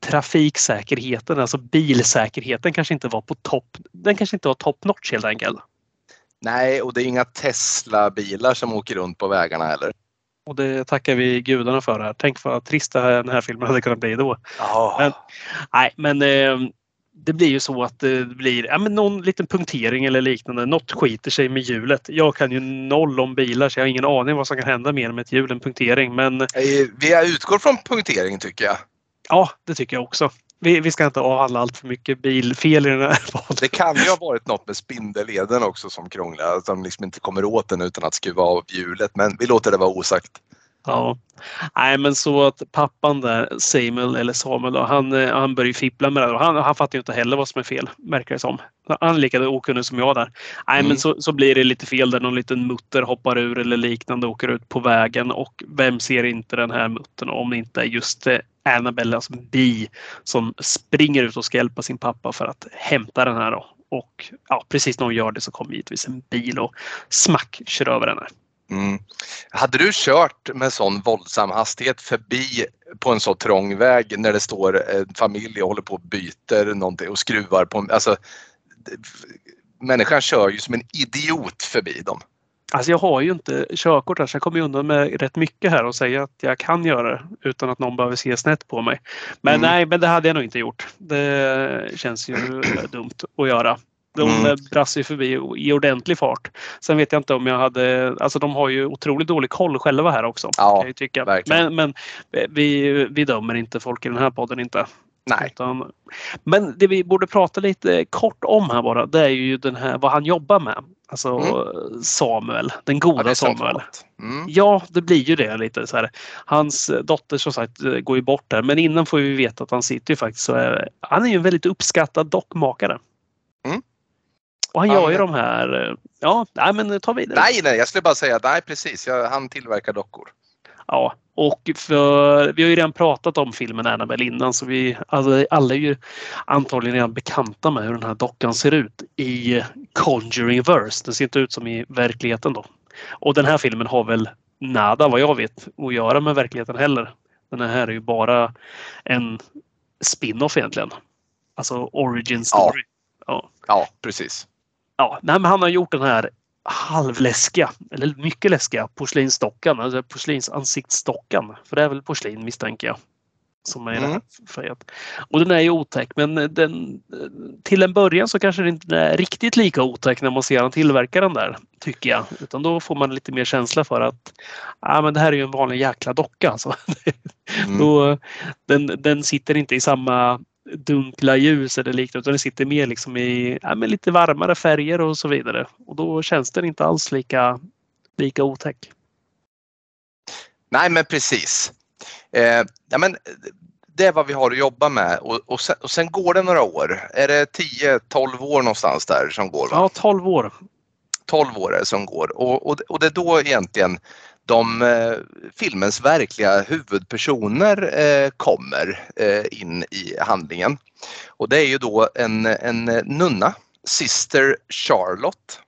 [SPEAKER 2] trafiksäkerheten, alltså bilsäkerheten kanske inte var på topp. Den kanske inte var top notch helt enkelt.
[SPEAKER 1] Nej, och det är inga Tesla-bilar som åker runt på vägarna heller.
[SPEAKER 2] Och det tackar vi gudarna för. Här. Tänk vad trist den här filmen hade kunnat bli då.
[SPEAKER 1] Oh.
[SPEAKER 2] Men, nej, men eh, det blir ju så att det blir ja, men någon liten punktering eller liknande. Något skiter sig med hjulet. Jag kan ju noll om bilar så jag har ingen aning vad som kan hända mer med ett hjul än punktering. Men
[SPEAKER 1] Vi utgår från punktering tycker jag.
[SPEAKER 2] ja, det tycker jag också. Vi, vi ska inte avhandla allt för mycket bilfel i den här podden.
[SPEAKER 1] Det kan ju ha varit något med spindelleden också som krånglar. Att de liksom inte kommer åt den utan att skruva av hjulet. Men vi låter det vara osagt.
[SPEAKER 2] Ja. Nej men så att pappan där, Samuel eller Samuel, då, han, eh, han börjar ju fippla med det. Och han, han fattar ju inte heller vad som är fel, märker det som. Han är lika okunnig som jag där. Nej
[SPEAKER 1] Mm.
[SPEAKER 2] men så, så blir det lite fel där någon liten mutter hoppar ur eller liknande och åker ut på vägen. Och vem ser inte den här muttern om det inte är just Annabelle, alltså bi som springer ut och ska hjälpa sin pappa för att hämta den här. Då. Och ja, precis när hon gör det så kommer givetvis en bil och smack kör över henne.
[SPEAKER 1] Mm. Hade du kört med sån våldsam hastighet förbi på en så trång väg när det står en familj och håller på och byter någonting och skruvar på alltså, Människan kör ju som en idiot förbi dem.
[SPEAKER 2] Alltså jag har ju inte körkort här så jag kommer ju undan med rätt mycket här och säga att jag kan göra det utan att någon behöver se snett på mig. Men
[SPEAKER 1] Mm.
[SPEAKER 2] nej, men det hade jag nog inte gjort. Det känns ju [clears throat] dumt att göra. De
[SPEAKER 1] Mm.
[SPEAKER 2] brast ju förbi i ordentlig fart. Sen vet jag inte om jag hade, alltså de har ju otroligt dålig koll själva här också.
[SPEAKER 1] Ja,
[SPEAKER 2] kan jag tycka.
[SPEAKER 1] verkligen.
[SPEAKER 2] Men, men vi, vi dömer inte folk i den här podden inte.
[SPEAKER 1] Nej.
[SPEAKER 2] Utan, men det vi borde prata lite kort om här bara, det är ju den här, vad han jobbar med. Alltså Samuel, den
[SPEAKER 1] Ja,
[SPEAKER 2] goda
[SPEAKER 1] är
[SPEAKER 2] Samuel.
[SPEAKER 1] Mm.
[SPEAKER 2] Ja, det blir ju det lite så här. Hans dotter som sagt eh, går ju bort där, men innan får vi veta att han sitter ju faktiskt så är, Han är ju en väldigt uppskattad dockmakare.
[SPEAKER 1] Mm.
[SPEAKER 2] Och han
[SPEAKER 1] Ja,
[SPEAKER 2] gör ju
[SPEAKER 1] men-
[SPEAKER 2] de här... eh, Ja, nej men ta vidare.
[SPEAKER 1] Nej, nej, jag skulle bara säga nej precis. Jag, han tillverkar dockor.
[SPEAKER 2] Ja, och för, vi har ju redan pratat om filmen Annabelle innan så vi alltså, alla är ju antagligen redan bekanta med hur den här dockan ser ut i Conjuring Verse. Den ser inte ut som i verkligheten då. Och den här filmen har väl nada vad jag vet att göra med verkligheten heller. Den här är ju bara en spin-off egentligen. Alltså origin story. Ja.
[SPEAKER 1] Ja, precis.
[SPEAKER 2] Ja, nej, men han har gjort den här halvläskiga, eller mycket läskiga porslinsdockan, alltså porslinsansiktsdockan. För det är väl porslin misstänker jag. Som är
[SPEAKER 1] Mm.
[SPEAKER 2] färgat. Och den är ju otäck men den, till en början så kanske det inte är riktigt lika otäck när man ser han tillverka den där. Tycker jag. Utan då får man lite mer känsla för att ah, men det här är ju en vanlig jäkla docka. Alltså. [laughs]
[SPEAKER 1] Mm.
[SPEAKER 2] Då, den, den sitter inte i samma dunkla ljus eller liknande utan den sitter mer liksom i ja, lite varmare färger och så vidare. Och då känns den inte alls lika, lika otäck.
[SPEAKER 1] Nej, men precis. Eh, ja, men det är vad vi har att jobba med och, och, sen, och sen går det några år. Är det 10-12 år någonstans där som går? Va?
[SPEAKER 2] Ja, 12 år.
[SPEAKER 1] 12 år är det som går och, och, och det är då egentligen de eh, filmens verkliga huvudpersoner eh, kommer eh, in i handlingen. Och det är ju då en, en nunna, Sister Charlotte,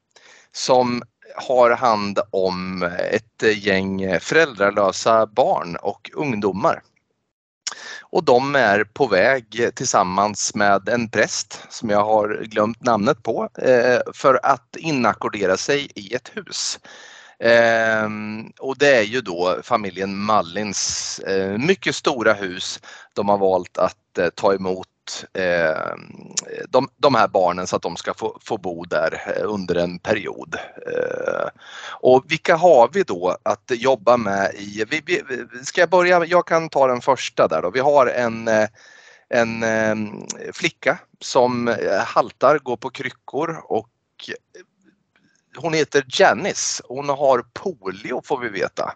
[SPEAKER 1] som har hand om ett gäng föräldralösa barn och ungdomar. Och de är på väg tillsammans med en präst som jag har glömt namnet på eh, för att inackordera sig i ett hus. Ehm, och det är ju då familjen Mallins eh, mycket stora hus. De har valt att eh, ta emot eh, de, de här barnen så att de ska få, få bo där eh, under en period. Eh, och vilka har vi då att jobba med i, vi, vi, ska jag börja, jag kan ta den första där då. Vi har en eh, en ehm, flicka som eh, haltar, går på kryckor och hon heter Janice. Hon har polio får vi veta.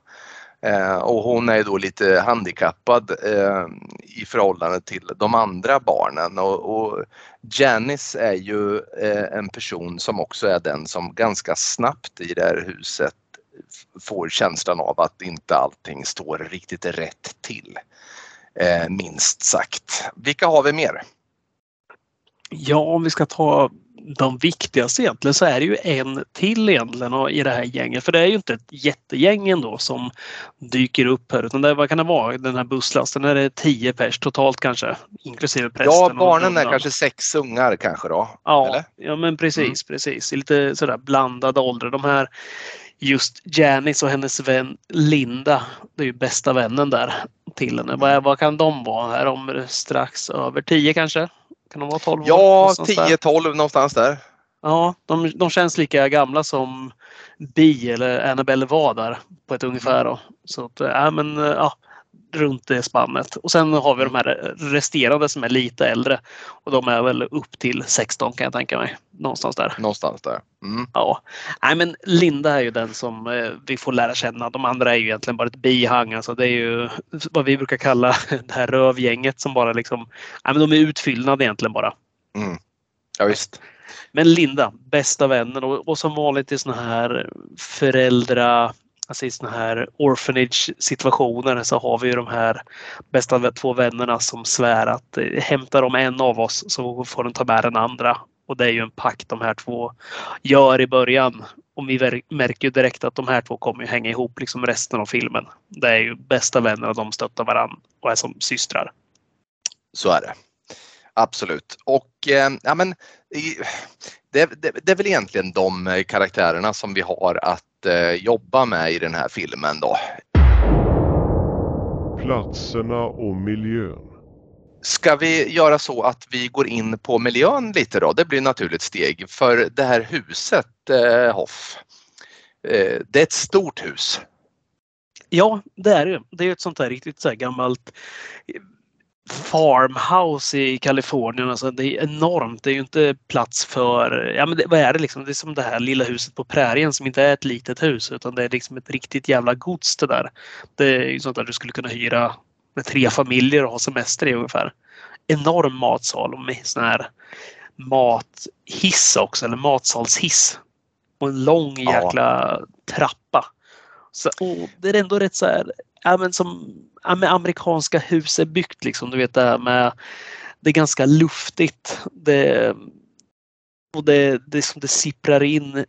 [SPEAKER 1] Eh, och hon är då lite handikappad eh, i förhållande till de andra barnen. Och, och Janice är ju eh, en person som också är den som ganska snabbt i det här huset får känslan av att inte allting står riktigt rätt till. Eh, minst sagt. Vilka har vi mer?
[SPEAKER 2] Ja, om vi ska ta de viktigaste egentligen så är det ju en till egentligen i det här gänget. För det är ju inte ett jättegäng ändå som dyker upp här utan det, vad kan det vara den här busslasten? Är det tio pers totalt kanske? Inklusive prästen.
[SPEAKER 1] Ja, barnen är kanske sex ungar kanske då?
[SPEAKER 2] Ja,
[SPEAKER 1] eller?
[SPEAKER 2] ja men precis, precis. I Lite sådär blandad ålder. De här just Janice och hennes vän Linda, det är ju bästa vännen där till henne. Vad, är- vad kan de vara? Är de strax över tio kanske? Kan de vara 12 år?
[SPEAKER 1] Ja,
[SPEAKER 2] Någonstans där.
[SPEAKER 1] 10-12 någonstans där.
[SPEAKER 2] Ja, de, de känns lika gamla som Bi eller Annabelle var där på ett ungefär. Då. Så att, äh, men, äh, runt det spannet. Och sen har vi de här resterande som är lite äldre. Och de är väl upp till 16 kan jag tänka mig. Någonstans där.
[SPEAKER 1] Någonstans där. Mm.
[SPEAKER 2] Ja, nej men Linda är ju den som eh, vi får lära känna. De andra är ju egentligen bara ett bihang. Alltså det är ju vad vi brukar kalla [laughs] det här rövgänget som bara liksom, nej men de är utfyllnad egentligen bara.
[SPEAKER 1] Mm. Ja, visst.
[SPEAKER 2] Men Linda, bästa vännen och, och som vanligt i såna här föräldra, alltså i sådana här orphanage situationer så har vi ju de här bästa två vännerna som svär att eh, hämtar de en av oss så får de ta med den andra. Och det är ju en pakt de här två gör i början. Och vi märker ju direkt att de här två kommer ju hänga ihop liksom resten av filmen. Det är ju bästa vänner och de stöttar varandra och är som systrar.
[SPEAKER 1] Så är det. Absolut. Och eh, ja, men, det, det, det är väl egentligen de eh, karaktärerna som vi har att jobba med i den här filmen då.
[SPEAKER 3] Platserna och miljön.
[SPEAKER 1] Ska vi göra så att vi går in på miljön lite då? Det blir ett naturligt steg för det här huset eh, Hoff. Eh, det är ett stort hus.
[SPEAKER 2] Ja, det är det. Det är ett sånt där riktigt så här gammalt farmhouse i Kalifornien. Alltså det är enormt. Det är ju inte plats för, ja men det, vad är det liksom? Det är som det här lilla huset på prärien som inte är ett litet hus utan det är liksom ett riktigt jävla gods det där. Det är ju sånt där du skulle kunna hyra med tre familjer och ha semester i ungefär. Enorm matsal och med sån här mathiss också, eller matsalshiss. Och en lång
[SPEAKER 1] Ja.
[SPEAKER 2] jäkla trappa. Så, och det är ändå rätt så här, ja, men som ja, amerikanska hus är byggt liksom. Du vet det här med, det är ganska luftigt. Det, och det, det, som det sipprar in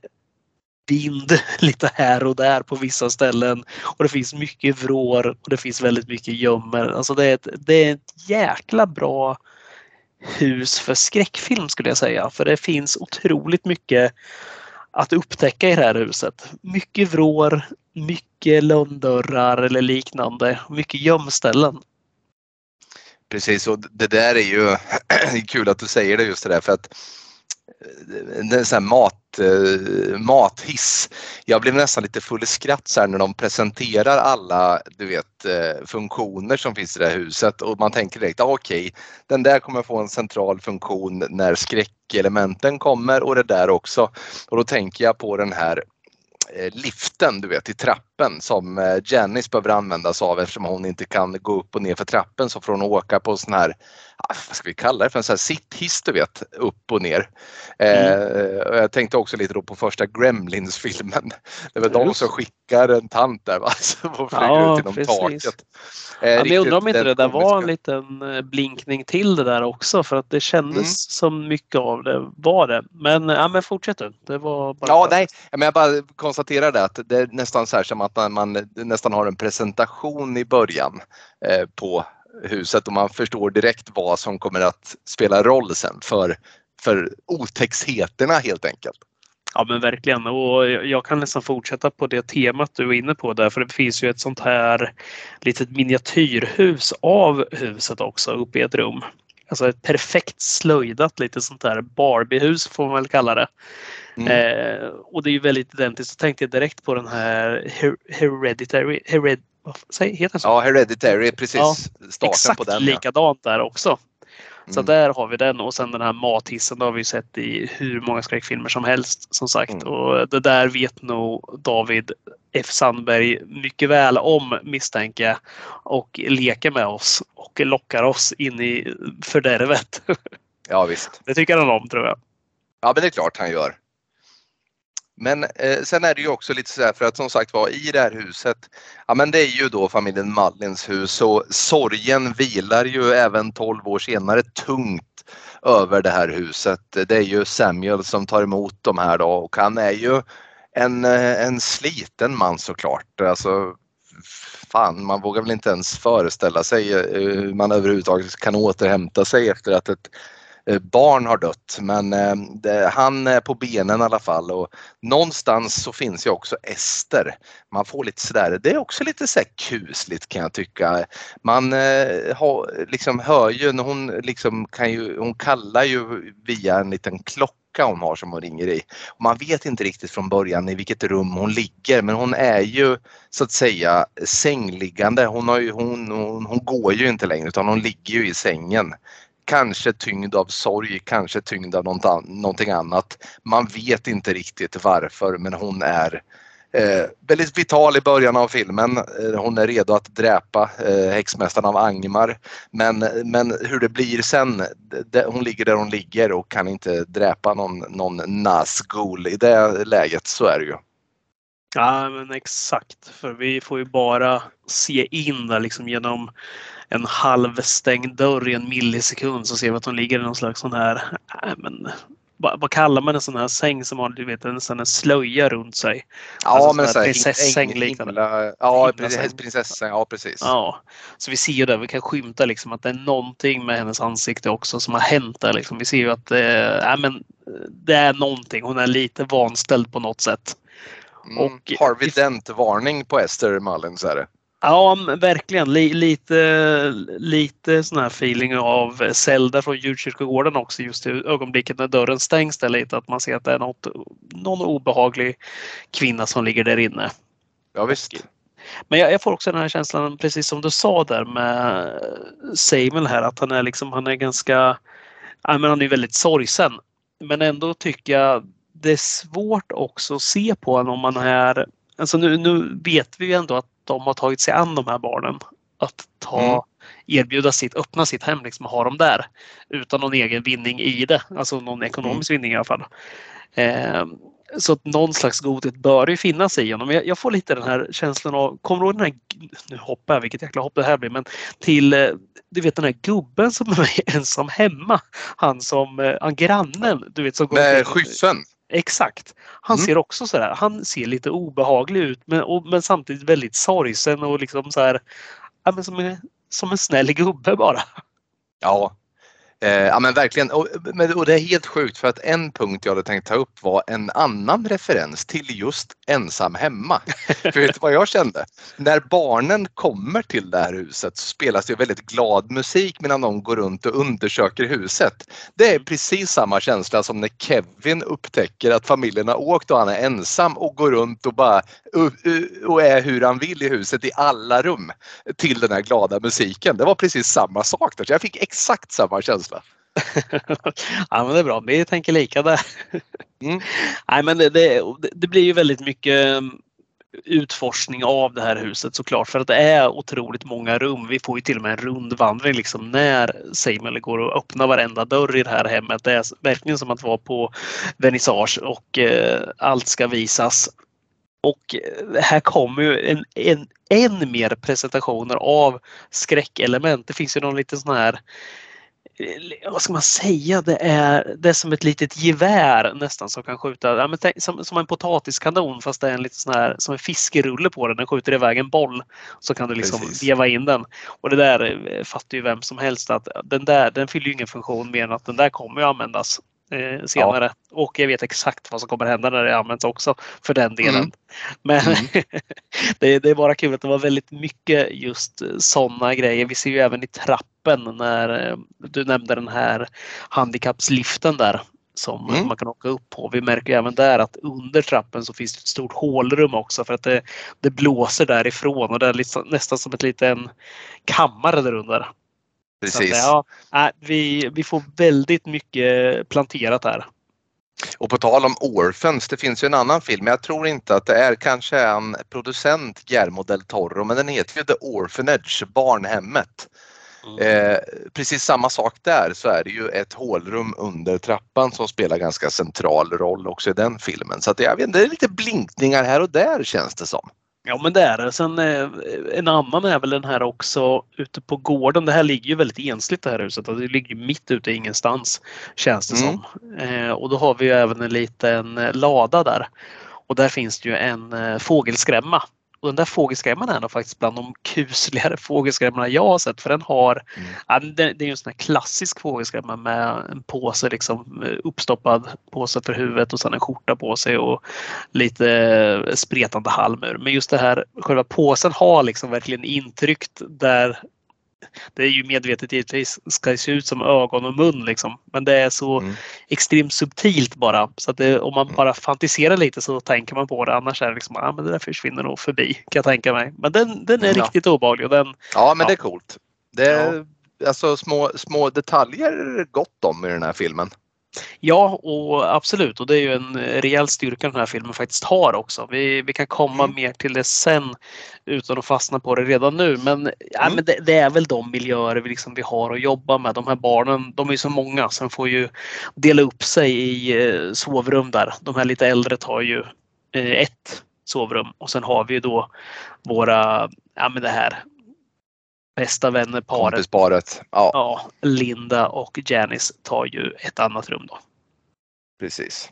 [SPEAKER 2] vind [laughs] lite här och där på vissa ställen. Och det finns mycket vrår och det finns väldigt mycket gömmer. Alltså det är ett, det är ett jäkla bra hus för skräckfilm skulle jag säga. För det finns otroligt mycket att upptäcka i det här huset. Mycket vrår, mycket lönndörrar eller liknande. Mycket gömställen.
[SPEAKER 1] Precis och det där är ju [clears throat] kul att du säger det just det där för att Eh, en det är här mat, eh, mathiss. Jag blev nästan lite full i skratt så här när de presenterar alla du vet, eh, funktioner som finns i det här huset och man tänker direkt, ah, okej, den där kommer få en central funktion när skräckelementen kommer och det där också. Och då tänker jag på den här liften du vet i trappen som Janice behöver använda sig av eftersom hon inte kan gå upp och ner för trappen så får hon åka på sån här, vad ska vi kalla det för en sån här sitthiss du vet, upp och ner. Eh, och jag tänkte också lite då på första Gremlins-filmen. Det var de som skickar en tant där va, [laughs] som flyger
[SPEAKER 2] Ja,
[SPEAKER 1] ut genom
[SPEAKER 2] precis.
[SPEAKER 1] taket. Eh,
[SPEAKER 2] Ja, men jag undrar om inte det där var en liten eh, blinkning till det där också för att det kändes
[SPEAKER 1] Mm.
[SPEAKER 2] som mycket av det var det. Men, ja, men fortsätt du. Det var bara
[SPEAKER 1] Ja, nej, men jag bara konstaterar det att det är nästan så här som att man, man nästan har en presentation i början eh, på huset och man förstår direkt vad som kommer att spela roll sen för, för otäckheterna helt enkelt.
[SPEAKER 2] Ja men verkligen och jag kan nästan fortsätta på det temat du är inne på där för det finns ju ett sånt här litet miniatyrhus av huset också uppe i ett rum. Alltså ett perfekt slöjdat lite sånt där Barbiehus får man väl kalla det.
[SPEAKER 1] Mm.
[SPEAKER 2] Eh, och det är ju väldigt identiskt. Så tänkte jag direkt på den här Her- Hereditary. Hered, vad heter den så?
[SPEAKER 1] Ja, Hereditary, precis.
[SPEAKER 2] Ja,
[SPEAKER 1] Starten
[SPEAKER 2] Exakt
[SPEAKER 1] på den. Ja.
[SPEAKER 2] likadant där också. Så
[SPEAKER 1] Mm.
[SPEAKER 2] där har vi den och sen den här mathissen det har vi sett i hur många skräckfilmer som helst som sagt.
[SPEAKER 1] Mm.
[SPEAKER 2] Och det där vet nog David F Sandberg mycket väl om misstänker jag. Och leker med oss och lockar oss in i fördärvet. [laughs]
[SPEAKER 1] ja, visst.
[SPEAKER 2] Det tycker han om tror jag.
[SPEAKER 1] Ja, men det är klart han gör. Men eh, sen är det ju också lite så här för att som sagt var i det här huset, ja men det är ju då familjen Mallins hus och sorgen vilar ju även 12 år senare tungt över det här huset. Det är ju Samuel som tar emot de här då och han är ju en, eh, en sliten man såklart. Alltså, fan, man vågar väl inte ens föreställa sig eh, hur man överhuvudtaget kan återhämta sig efter att ett Eh, barn har dött men eh, det, han är på benen i alla fall och någonstans så finns ju också Ester. Man får lite sådär, det är också lite så kusligt kan jag tycka. Man eh, har, liksom, hör ju när hon liksom kan ju, hon kallar ju via en liten klocka hon har som hon ringer i. Man vet inte riktigt från början i vilket rum hon ligger men hon är ju så att säga sängliggande. Hon, har ju, hon, hon, hon går ju inte längre utan hon ligger ju i sängen. Kanske tyngd av sorg, kanske tyngd av någonting annat. Man vet inte riktigt varför men hon är Eh, väldigt vital i början av filmen. Eh, hon är redo att dräpa eh, häxmästaren av Angmar. Men, men hur det blir sen, det, hon ligger där hon ligger och kan inte dräpa någon, någon Nazgul. I det läget så är det ju.
[SPEAKER 2] Ja men exakt, för vi får ju bara se in där liksom genom en halvstängd dörr i en millisekund så ser vi att hon ligger i någon slags sån här, äh, men vad, vad, kallar man en sån här säng som har du vet, en sån här slöja runt sig?
[SPEAKER 1] Ja, alltså men så prinsessäng liknande. Ja, prinsessäng. Ja, precis.
[SPEAKER 2] Ja, så vi ser ju där, vi kan skymta liksom att det är någonting med hennes ansikte också som har hänt där. Liksom. Vi ser ju att eh, äh, men, det är någonting. Hon är lite vanställd på något sätt.
[SPEAKER 1] Mm. Och, Harvey Dent-varning på Esther Mullins är det.
[SPEAKER 2] Ja, verkligen. lite, lite sån här feeling av Zelda från djurkyrkogården också just i ögonblicket när dörren stängs där lite. Att man ser att det är något, någon obehaglig kvinna som ligger där inne.
[SPEAKER 1] Ja, visst.
[SPEAKER 2] Men jag, jag, får också den här känslan, precis som du sa där med Samuel här, att han är liksom, han är ganska, ja, men han är väldigt sorgsen. Men ändå tycker jag det är svårt också att se på honom om man är, alltså nu, nu vet vi ju ändå att de har tagit sig an de här barnen. Att ta, mm. erbjuda sitt, öppna sitt hem liksom och ha dem där. Utan någon egen vinning i det. Alltså någon ekonomisk mm. vinning i alla fall. Eh, så att någon slags godhet bör ju finnas i honom. Jag, jag, får lite den här känslan av, kommer du ihåg den här, nu hoppar jag, vilket jäkla hopp det här blir, men till eh, du vet den här gubben som är [laughs] ensam hemma. Han som, eh, han grannen, du vet som
[SPEAKER 1] Med skyffen?
[SPEAKER 2] Exakt. Han mm. ser också så här, han ser lite obehaglig ut men, och, men samtidigt väldigt sorgsen och liksom så här, ja, men som, en, som en snäll gubbe bara.
[SPEAKER 1] Ja, Eh, ja men verkligen, och, och, det är helt sjukt för att en punkt jag hade tänkt ta upp var en annan referens till just ensam hemma. [laughs] för vet du vad jag kände? När barnen kommer till det här huset så spelas det väldigt glad musik medan de går runt och undersöker huset. Det är precis samma känsla som när Kevin upptäcker att familjen har åkt och han är ensam och går runt och bara och är hur han vill i huset i alla rum till den här glada musiken. Det var precis samma sak. Där. Så jag fick exakt samma känsla känsla. [laughs]
[SPEAKER 2] ja men det är bra, vi tänker lika där. Mm. Nej men det, det, det, blir ju väldigt mycket mm, utforskning av det här huset såklart för att det är otroligt många rum. Vi får ju till och med en rundvandring liksom när Samuel går och öppnar varenda dörr i det här hemmet. Det är verkligen som att vara på vernissage och eh, allt ska visas. Och eh, här kommer ju en, en, än mer presentationer av skräckelement. Det finns ju någon liten sån här vad ska man säga, det är, det är som ett litet gevär nästan som kan skjuta, ja, men tänk, som, som en potatiskanon fast det är en lite sån här, som en fiskerulle på den. Den skjuter iväg en boll så kan du liksom Precis. veva in den. Och det där eh, fattar ju vem som helst att den där den fyller ju ingen funktion mer än att den där kommer ju användas eh, senare. Ja. Och jag vet exakt vad som kommer hända när det används också för den delen. Mm. Men mm. [laughs] det, det, är bara kul att det var väldigt mycket just sådana grejer. Vi ser ju även i trappen när eh, du nämnde den här handikappsliften där som mm. man kan åka upp på. Vi märker även där att under trappen så finns det ett stort hålrum också för att det, det blåser därifrån och det är liksom, nästan som ett liten kammare där under.
[SPEAKER 1] Precis.
[SPEAKER 2] Så, ja, vi, vi får väldigt mycket planterat här.
[SPEAKER 1] Och på tal om Orphans, det finns ju en annan film, jag tror inte att det är kanske en producent, Guillermo del Toro, men den heter ju The Orphanage, Barnhemmet. Mm. Eh, precis samma sak där så är det ju ett hålrum under trappan som spelar ganska central roll också i den filmen. Så att jag vet, det är lite blinkningar här och där känns det som.
[SPEAKER 2] Ja men det är det. Sen eh, en annan är väl den här också ute på gården. Det här ligger ju väldigt ensligt det här huset. Det ligger mitt ute i ingenstans känns det mm. som. Eh, och då har vi ju även en liten lada där. Och där finns det ju en fågelskrämma. Och den där fågelskrämman är nog faktiskt bland de kusligare [laughs] fågelskrämmorna jag har sett för den har,
[SPEAKER 1] Mm.
[SPEAKER 2] ja, det, det är ju en sån här klassisk fågelskrämma med en påse liksom uppstoppad påse för huvudet och sen en skjorta på sig och lite spretande halmur. Men just det här, själva påsen har liksom verkligen intryckt där det är ju medvetet givetvis, ska se ut som ögon och mun liksom. Men det är så
[SPEAKER 1] Mm.
[SPEAKER 2] extremt subtilt bara. Så att det, om man
[SPEAKER 1] Mm.
[SPEAKER 2] bara fantiserar lite så tänker man på det. Annars är det liksom, ah, men det där försvinner nog förbi kan jag tänka mig. Men den, den är
[SPEAKER 1] Ja.
[SPEAKER 2] riktigt obehaglig och den,
[SPEAKER 1] Ja, men
[SPEAKER 2] Ja.
[SPEAKER 1] det är coolt. Det är alltså små, små detaljer gott om i den här filmen.
[SPEAKER 2] Ja och absolut och det är ju en rejäl styrka den här filmen faktiskt har också. Vi, vi kan komma
[SPEAKER 1] Mm.
[SPEAKER 2] mer till det sen utan att fastna på det redan nu. Men, ja,
[SPEAKER 1] Mm.
[SPEAKER 2] men det, det är väl de miljöer vi, liksom, vi har att jobba med. De här barnen, de är ju så många så de får ju dela upp sig i eh, sovrum där. De här lite äldre tar ju eh, ett sovrum och sen har vi ju då våra, ja men det här bästa vänner paret.
[SPEAKER 1] Kompisparet. Ja,
[SPEAKER 2] Ja, Linda och Janice tar ju ett annat rum då.
[SPEAKER 1] precis.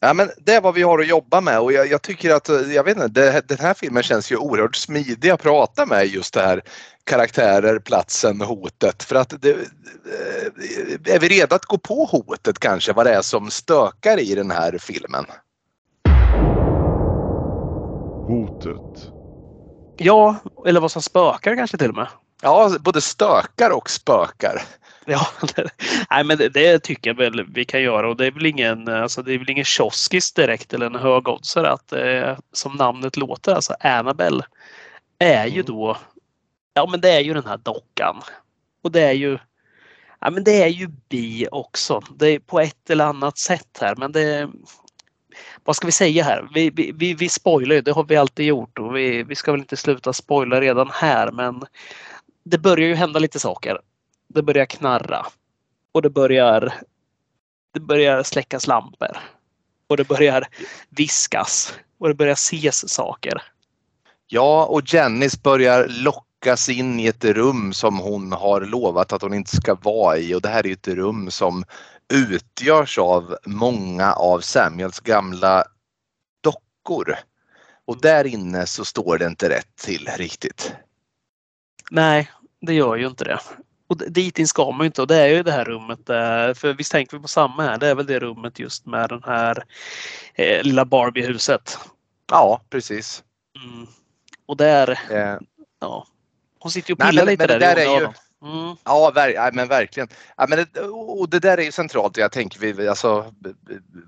[SPEAKER 1] Ja, men det är vad vi har att jobba med och jag, jag tycker att jag vet inte, det, den här filmen känns ju oerhört smidig att prata med just det här karaktärer, platsen, hotet. För att det, eh, är vi redo att gå på hotet kanske, vad det är som stökar i den här filmen?
[SPEAKER 3] Hotet.
[SPEAKER 2] Ja, eller vad som spökar kanske till och med.
[SPEAKER 1] Ja, både stökar och spökar.
[SPEAKER 2] Ja, [laughs] det, nej men det, det tycker jag väl vi kan göra och det är väl ingen, alltså det är väl ingen kioskis direkt eller en högoddsare att eh, som namnet låter, alltså Annabelle är ju
[SPEAKER 1] Mm.
[SPEAKER 2] då, ja men det är ju den här dockan. Och det är ju, ja men det är ju bi också. Det är på ett eller annat sätt här men det vad ska vi säga här? Vi, vi, vi, vi spoilar ju, det har vi alltid gjort och vi, vi ska väl inte sluta spoila redan här men det börjar ju hända lite saker. Det börjar knarra och det börjar det börjar släckas lampor och det börjar viskas och det börjar ses saker.
[SPEAKER 1] Ja, och Jennys börjar lockas in i ett rum som hon har lovat att hon inte ska vara i och det här är ett rum som utgörs av många av Samuels gamla dockor. Och där inne så står det inte rätt till riktigt.
[SPEAKER 2] Nej, det gör ju inte det. Och dit in ska man ju inte och det är ju det här rummet där, för visst tänker vi på samma här, det är väl det rummet just med den här eh, lilla Barbie-huset.
[SPEAKER 1] Ja, precis.
[SPEAKER 2] Mm. Och där,
[SPEAKER 1] Eh,
[SPEAKER 2] ja. Hon sitter ju och
[SPEAKER 1] Nej,
[SPEAKER 2] pillar
[SPEAKER 1] men-
[SPEAKER 2] lite
[SPEAKER 1] men det
[SPEAKER 2] där,
[SPEAKER 1] där
[SPEAKER 2] i
[SPEAKER 1] är ju-.
[SPEAKER 2] Mm.
[SPEAKER 1] Ja, ver ja, men verkligen. Ja, men det, och det där är ju centralt. Jag tänker vi, alltså,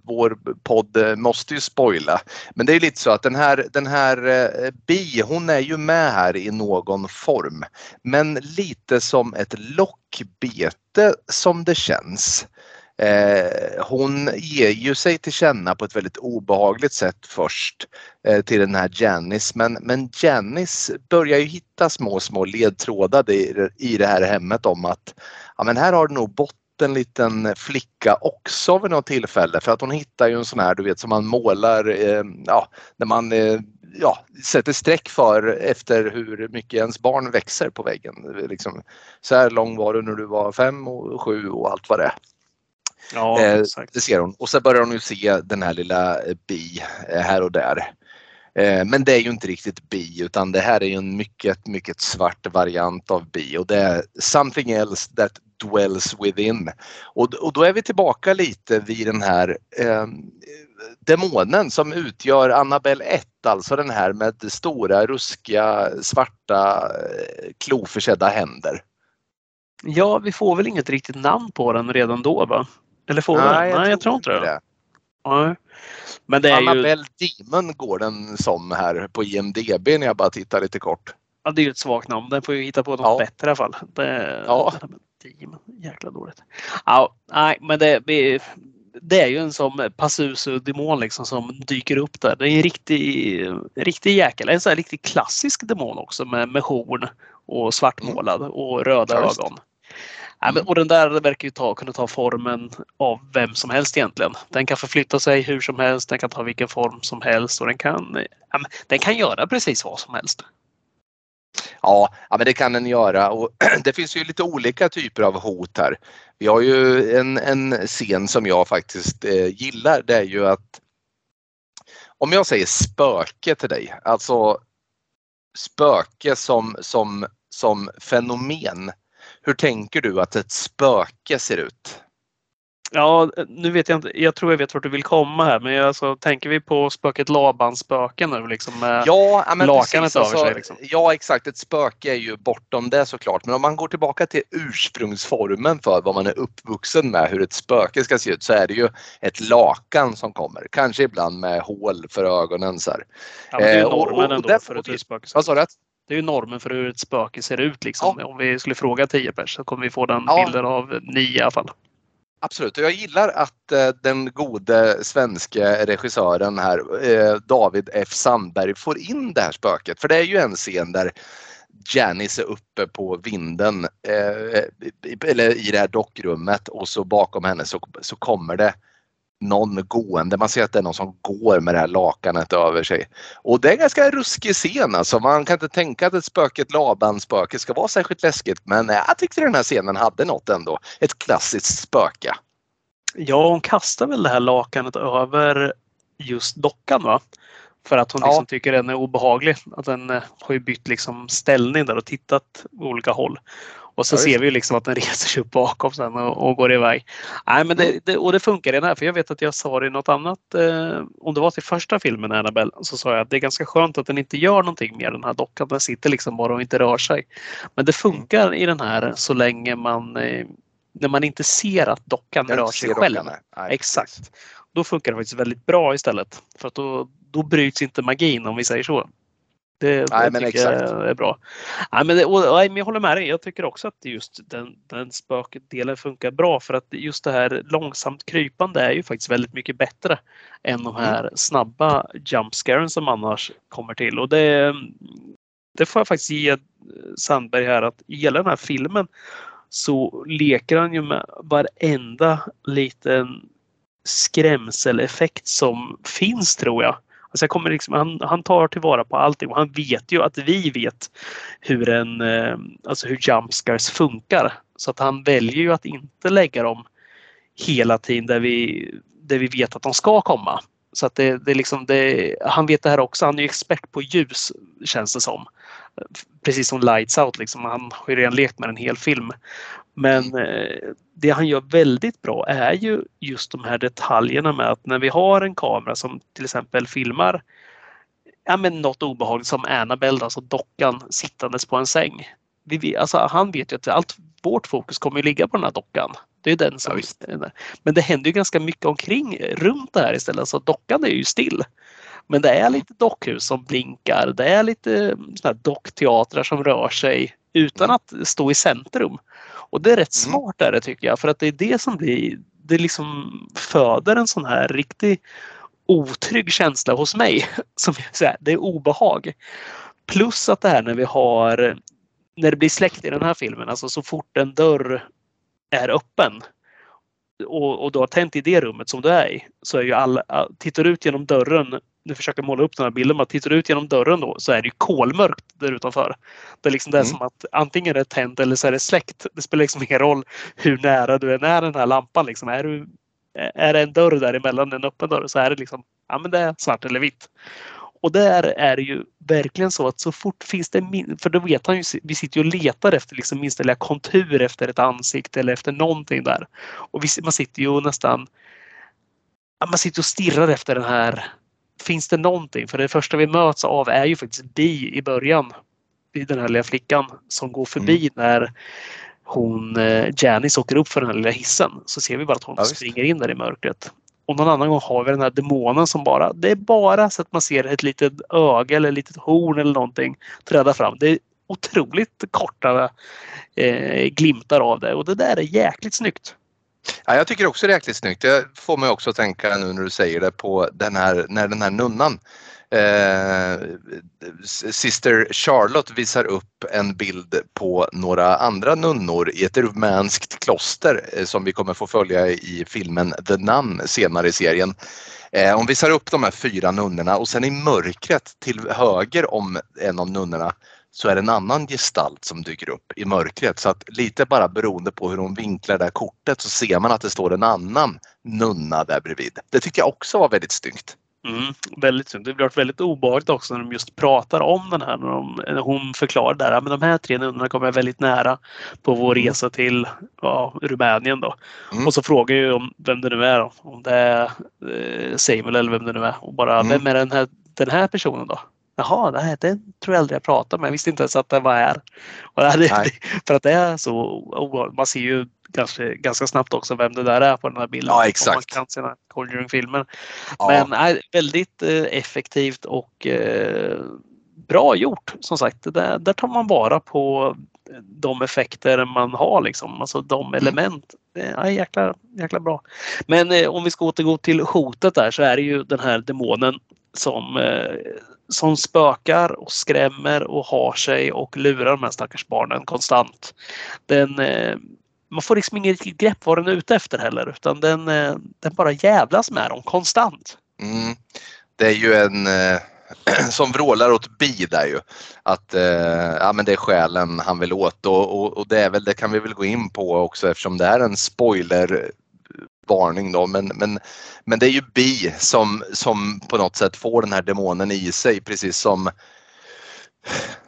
[SPEAKER 1] vår podd eh, måste ju spoila. Men det är lite så att den här, den här eh, Bi, hon är ju med här i någon form. Men lite som ett lockbete som det känns. Eh, hon ger ju sig till känna på ett väldigt obehagligt sätt först eh, till den här Janice. Men, men Janice börjar ju hitta små, små ledtrådar i, det- i det här hemmet om att ja, men här har det nog bott en liten flicka också vid något tillfälle för att hon hittar ju en sån här du vet som man målar, eh, ja, när man eh, ja, sätter streck för efter hur mycket ens barn växer på väggen. Liksom, så här lång var du när du var fem och sju och allt vad det är.
[SPEAKER 2] Ja,
[SPEAKER 1] Eh. Det ser hon. Och så börjar hon ju se den här lilla eh, bi eh, här och där. Eh, Men det är ju inte riktigt bi utan det här är ju en mycket, mycket svart variant av bi och det är something else that dwells within. Och, och då är vi tillbaka lite vid den här eh, demonen som utgör Annabelle 1, alltså den här med stora ruskiga svarta kloförsedda händer.
[SPEAKER 2] Ja, vi får väl inget riktigt namn på den redan då va? Eller får vi det? Nej, jag tror inte det. Nej. Men det är ju
[SPEAKER 1] Annabelle Demon går den som här på IMDB när jag bara tittar lite kort.
[SPEAKER 2] ja, det är ju ett svagt namn. Den får ju hitta på något
[SPEAKER 1] Ja.
[SPEAKER 2] bättre i alla fall. Det,
[SPEAKER 1] Ja.
[SPEAKER 2] det Demon, jäkla dåligt. Ja, nej, men det, det är ju en som Pazuzu-demon liksom som dyker upp där. Det är en riktig, riktig jäkel. En sån här riktigt klassisk demon också med, med horn och svartmålad och röda
[SPEAKER 1] just det.
[SPEAKER 2] ögon. Ja, men, och den där verkar ju ta, kunna ta formen av vem som helst egentligen. Den kan förflytta sig hur som helst, den kan ta vilken form som helst och den kan, ja, men, den kan göra precis vad som helst.
[SPEAKER 1] Ja, ja, men det kan den göra och [clears throat] det finns ju lite olika typer av hot här. Vi har ju en, en scen som jag faktiskt eh, gillar. Det är ju att om jag säger spöke till dig, alltså spöke som, som, som fenomen. Hur tänker du att ett spöke ser ut?
[SPEAKER 2] Ja, nu vet jag inte. Jag tror jag vet vart du vill komma här, men alltså, tänker vi på spöket Labans spöken nu liksom med
[SPEAKER 1] Ja, ja, men
[SPEAKER 2] lakanet
[SPEAKER 1] precis,
[SPEAKER 2] över
[SPEAKER 1] alltså,
[SPEAKER 2] sig. Liksom.
[SPEAKER 1] ja exakt, ett spöke är ju bortom det såklart. Men om man går tillbaka till ursprungsformen för vad man är uppvuxen med, hur ett spöke ska se ut, så är det ju ett lakan som kommer. Kanske ibland med hål för ögonen. Så här.
[SPEAKER 2] Ja, men det är ju
[SPEAKER 1] Eh, och-
[SPEAKER 2] normen
[SPEAKER 1] och
[SPEAKER 2] ändå för ett husspöke.
[SPEAKER 1] Vad sa du?
[SPEAKER 2] Det är ju normen för hur ett spöke ser ut. Liksom. Om vi skulle fråga 10 pers så kommer vi få den
[SPEAKER 1] Ja.
[SPEAKER 2] bilden av nio i alla fall.
[SPEAKER 1] Absolut, och jag gillar att eh, den gode svenska regissören här, eh, David F Sandberg, får in det här spöket. För det är ju en scen där Janice är uppe på vinden, eh, eller i det här dockrummet och så bakom henne så, så kommer det någon gående. Man ser att det är någon som går med det här lakanet över sig. Och det är en ganska ruskig scen alltså. Man kan inte tänka att ett spöke, ett Laban-spöke ska vara särskilt läskigt. Men eh, jag tyckte den här scenen hade något ändå. Ett klassiskt spöke.
[SPEAKER 2] Ja, hon kastar väl det här lakanet över just dockan va? För att hon
[SPEAKER 1] Ja.
[SPEAKER 2] liksom tycker den är obehaglig. Att den eh, har ju bytt liksom ställning där och tittat på olika håll. Och så
[SPEAKER 1] Ja,
[SPEAKER 2] ser vi ju liksom att den [laughs] reser sig upp bakom sen och, och går iväg. Nej, men
[SPEAKER 1] Mm.
[SPEAKER 2] det, det, och det funkar i den här. För jag vet att jag sa det i något annat. Eh, om det var till första filmen Annabelle så sa jag att det är ganska skönt att den inte gör någonting mer den här dockan. Den sitter liksom bara och inte rör sig. Men det funkar i den här så länge man eh, när man inte ser att dockan rör sig själv.
[SPEAKER 1] dockan. Nej,
[SPEAKER 2] Exakt.
[SPEAKER 1] precis.
[SPEAKER 2] Då funkar det faktiskt väldigt bra istället. För att då, då bryts inte magin om vi säger så. Det,
[SPEAKER 1] Nej,
[SPEAKER 2] det
[SPEAKER 1] men
[SPEAKER 2] tycker
[SPEAKER 1] exakt.
[SPEAKER 2] jag är bra. Nej, men, det, och, men jag håller med dig. Jag tycker också att just den, den spökdelen funkar bra för att just det här långsamt krypande är ju faktiskt väldigt mycket bättre än de här snabba jumpscaren som annars kommer till. Och det, det får jag faktiskt ge Sandberg här att i hela den här filmen så leker han ju med varenda liten skrämseleffekt som finns tror jag. Alltså jag kommer liksom, han, han tar tillvara på allting och han vet ju att vi vet hur, en, eh, alltså hur jumpscares funkar. Så att han väljer ju att inte lägga dem hela tiden där vi, där vi vet att de ska komma. Så att det, det liksom det, han vet det här också. Han är ju expert på ljus känns det som. Precis som Lights Out. Liksom. Han har ju redan lekt med en hel film. Men eh, det han gör väldigt bra är ju just de här detaljerna med att när vi har en kamera som till exempel filmar ja, men något obehagligt som Annabelle, alltså dockan sittandes på en säng. Vi, alltså, han vet ju att allt vårt fokus kommer att ligga på den här dockan. Det är den som,
[SPEAKER 1] Ja,
[SPEAKER 2] men det händer ju ganska mycket omkring runt det här istället. Så dockan är ju still. Men det är lite dockhus som blinkar. Det är lite såna här dockteatrar som rör sig utan att stå i centrum. Och det är rätt
[SPEAKER 1] Mm.
[SPEAKER 2] smart är det tycker jag. För att det är det som blir, det liksom föder en sån här riktig otrygg känsla hos mig. [laughs] Som jag säger, det är obehag. Plus att det här när vi har, när det blir släckt i den här filmen, alltså så fort en dörr är öppen och, och du har tänt i det rummet som du är i så är ju alla, tittar du ut genom dörren, nu försöker måla upp den här bilden, men tittar du ut genom dörren då så är det ju kolmörkt där utanför. Det är liksom det är
[SPEAKER 1] Mm.
[SPEAKER 2] som att antingen är det tänt eller så är det släckt. Det spelar liksom ingen roll hur nära du är när den här lampan. Liksom. Är, du, är det en dörr däremellan, en öppen dörr, så är det liksom ja, men det är svart eller vitt. Och där är det ju verkligen så att så fort finns det, för då vet han ju, vi sitter ju och letar efter liksom minsta lilla kontur efter ett ansikte eller efter någonting där. Och vi, man sitter ju nästan, man sitter och stirrar efter den här, finns det någonting? För det första vi möts av är ju faktiskt bi i början. I den här lilla flickan som går förbi när hon, eh, Janice åker upp för den här lilla hissen. Så ser vi bara att hon
[SPEAKER 1] Ja,
[SPEAKER 2] springer in där i mörkret. Och någon annan gång har vi den här demonen som bara, det är bara så att man ser ett litet öga eller ett litet horn eller någonting träda fram. Det är otroligt korta eh, glimtar av det och det där är jäkligt snyggt.
[SPEAKER 1] Ja, jag tycker också det är jäkligt snyggt. Det får mig också att tänka nu när du säger det på den här, när den här nunnan eh, Sister Charlotte visar upp en bild på några andra nunnor i ett rumänskt kloster eh, som vi kommer få följa i filmen The Nun senare i serien. Eh, hon visar upp de här fyra nunnorna och sen i mörkret till höger om en av nunnorna så är det en annan gestalt som dyker upp i mörkret. Så att lite bara beroende på hur hon vinklar det här kortet så ser man att det står en annan nunna där bredvid. Det tycker jag också var väldigt snyggt.
[SPEAKER 2] Mm, väldigt synd. Det blir väldigt obehagligt också när de just pratar om den här. När, de, när hon förklarar där att de här tre nunnorna kommer väldigt nära på vår
[SPEAKER 1] Mm.
[SPEAKER 2] resa till ja, Rumänien. Då.
[SPEAKER 1] Mm.
[SPEAKER 2] Och så frågar ju om vem det nu är. Då. Om det är eh, Samuel eller vem det nu är. Och bara,
[SPEAKER 1] Mm.
[SPEAKER 2] vem är den här, den här personen då? Jaha, det här, den tror jag aldrig jag pratade med. Jag visste inte ens att den var här. Och det, det,
[SPEAKER 1] Nej. [laughs]
[SPEAKER 2] för att det är så. Man ser ju ganska, ganska snabbt också vem det där är på den här bilden.
[SPEAKER 1] Ja,
[SPEAKER 2] Om
[SPEAKER 1] exakt.
[SPEAKER 2] man kan sina Conjuring-filmer.
[SPEAKER 1] Ja.
[SPEAKER 2] Men nej, väldigt eh, effektivt och eh, bra gjort. Som sagt, där, där tar man vara på de effekter man har. Liksom. Alltså de element. Eh, Ja, jäkla, jäkla bra. Men eh, om vi ska återgå till hotet där så är det ju den här demonen som, eh, som spökar och skrämmer och har sig och lurar de här stackars barnen konstant. Den, eh, man får liksom inget riktigt grepp vad den är ute efter heller utan den, eh, den bara jävlas med dem konstant.
[SPEAKER 1] Mm. Det är ju en eh, [clears throat] som vrålar åt bi där ju. Att eh, ja, men det är själen han vill åt och, och, och det är väl, det kan vi väl gå in på också eftersom det är en spoiler varning då men, men, men det är ju bi som, som på något sätt får den här demonen i sig precis som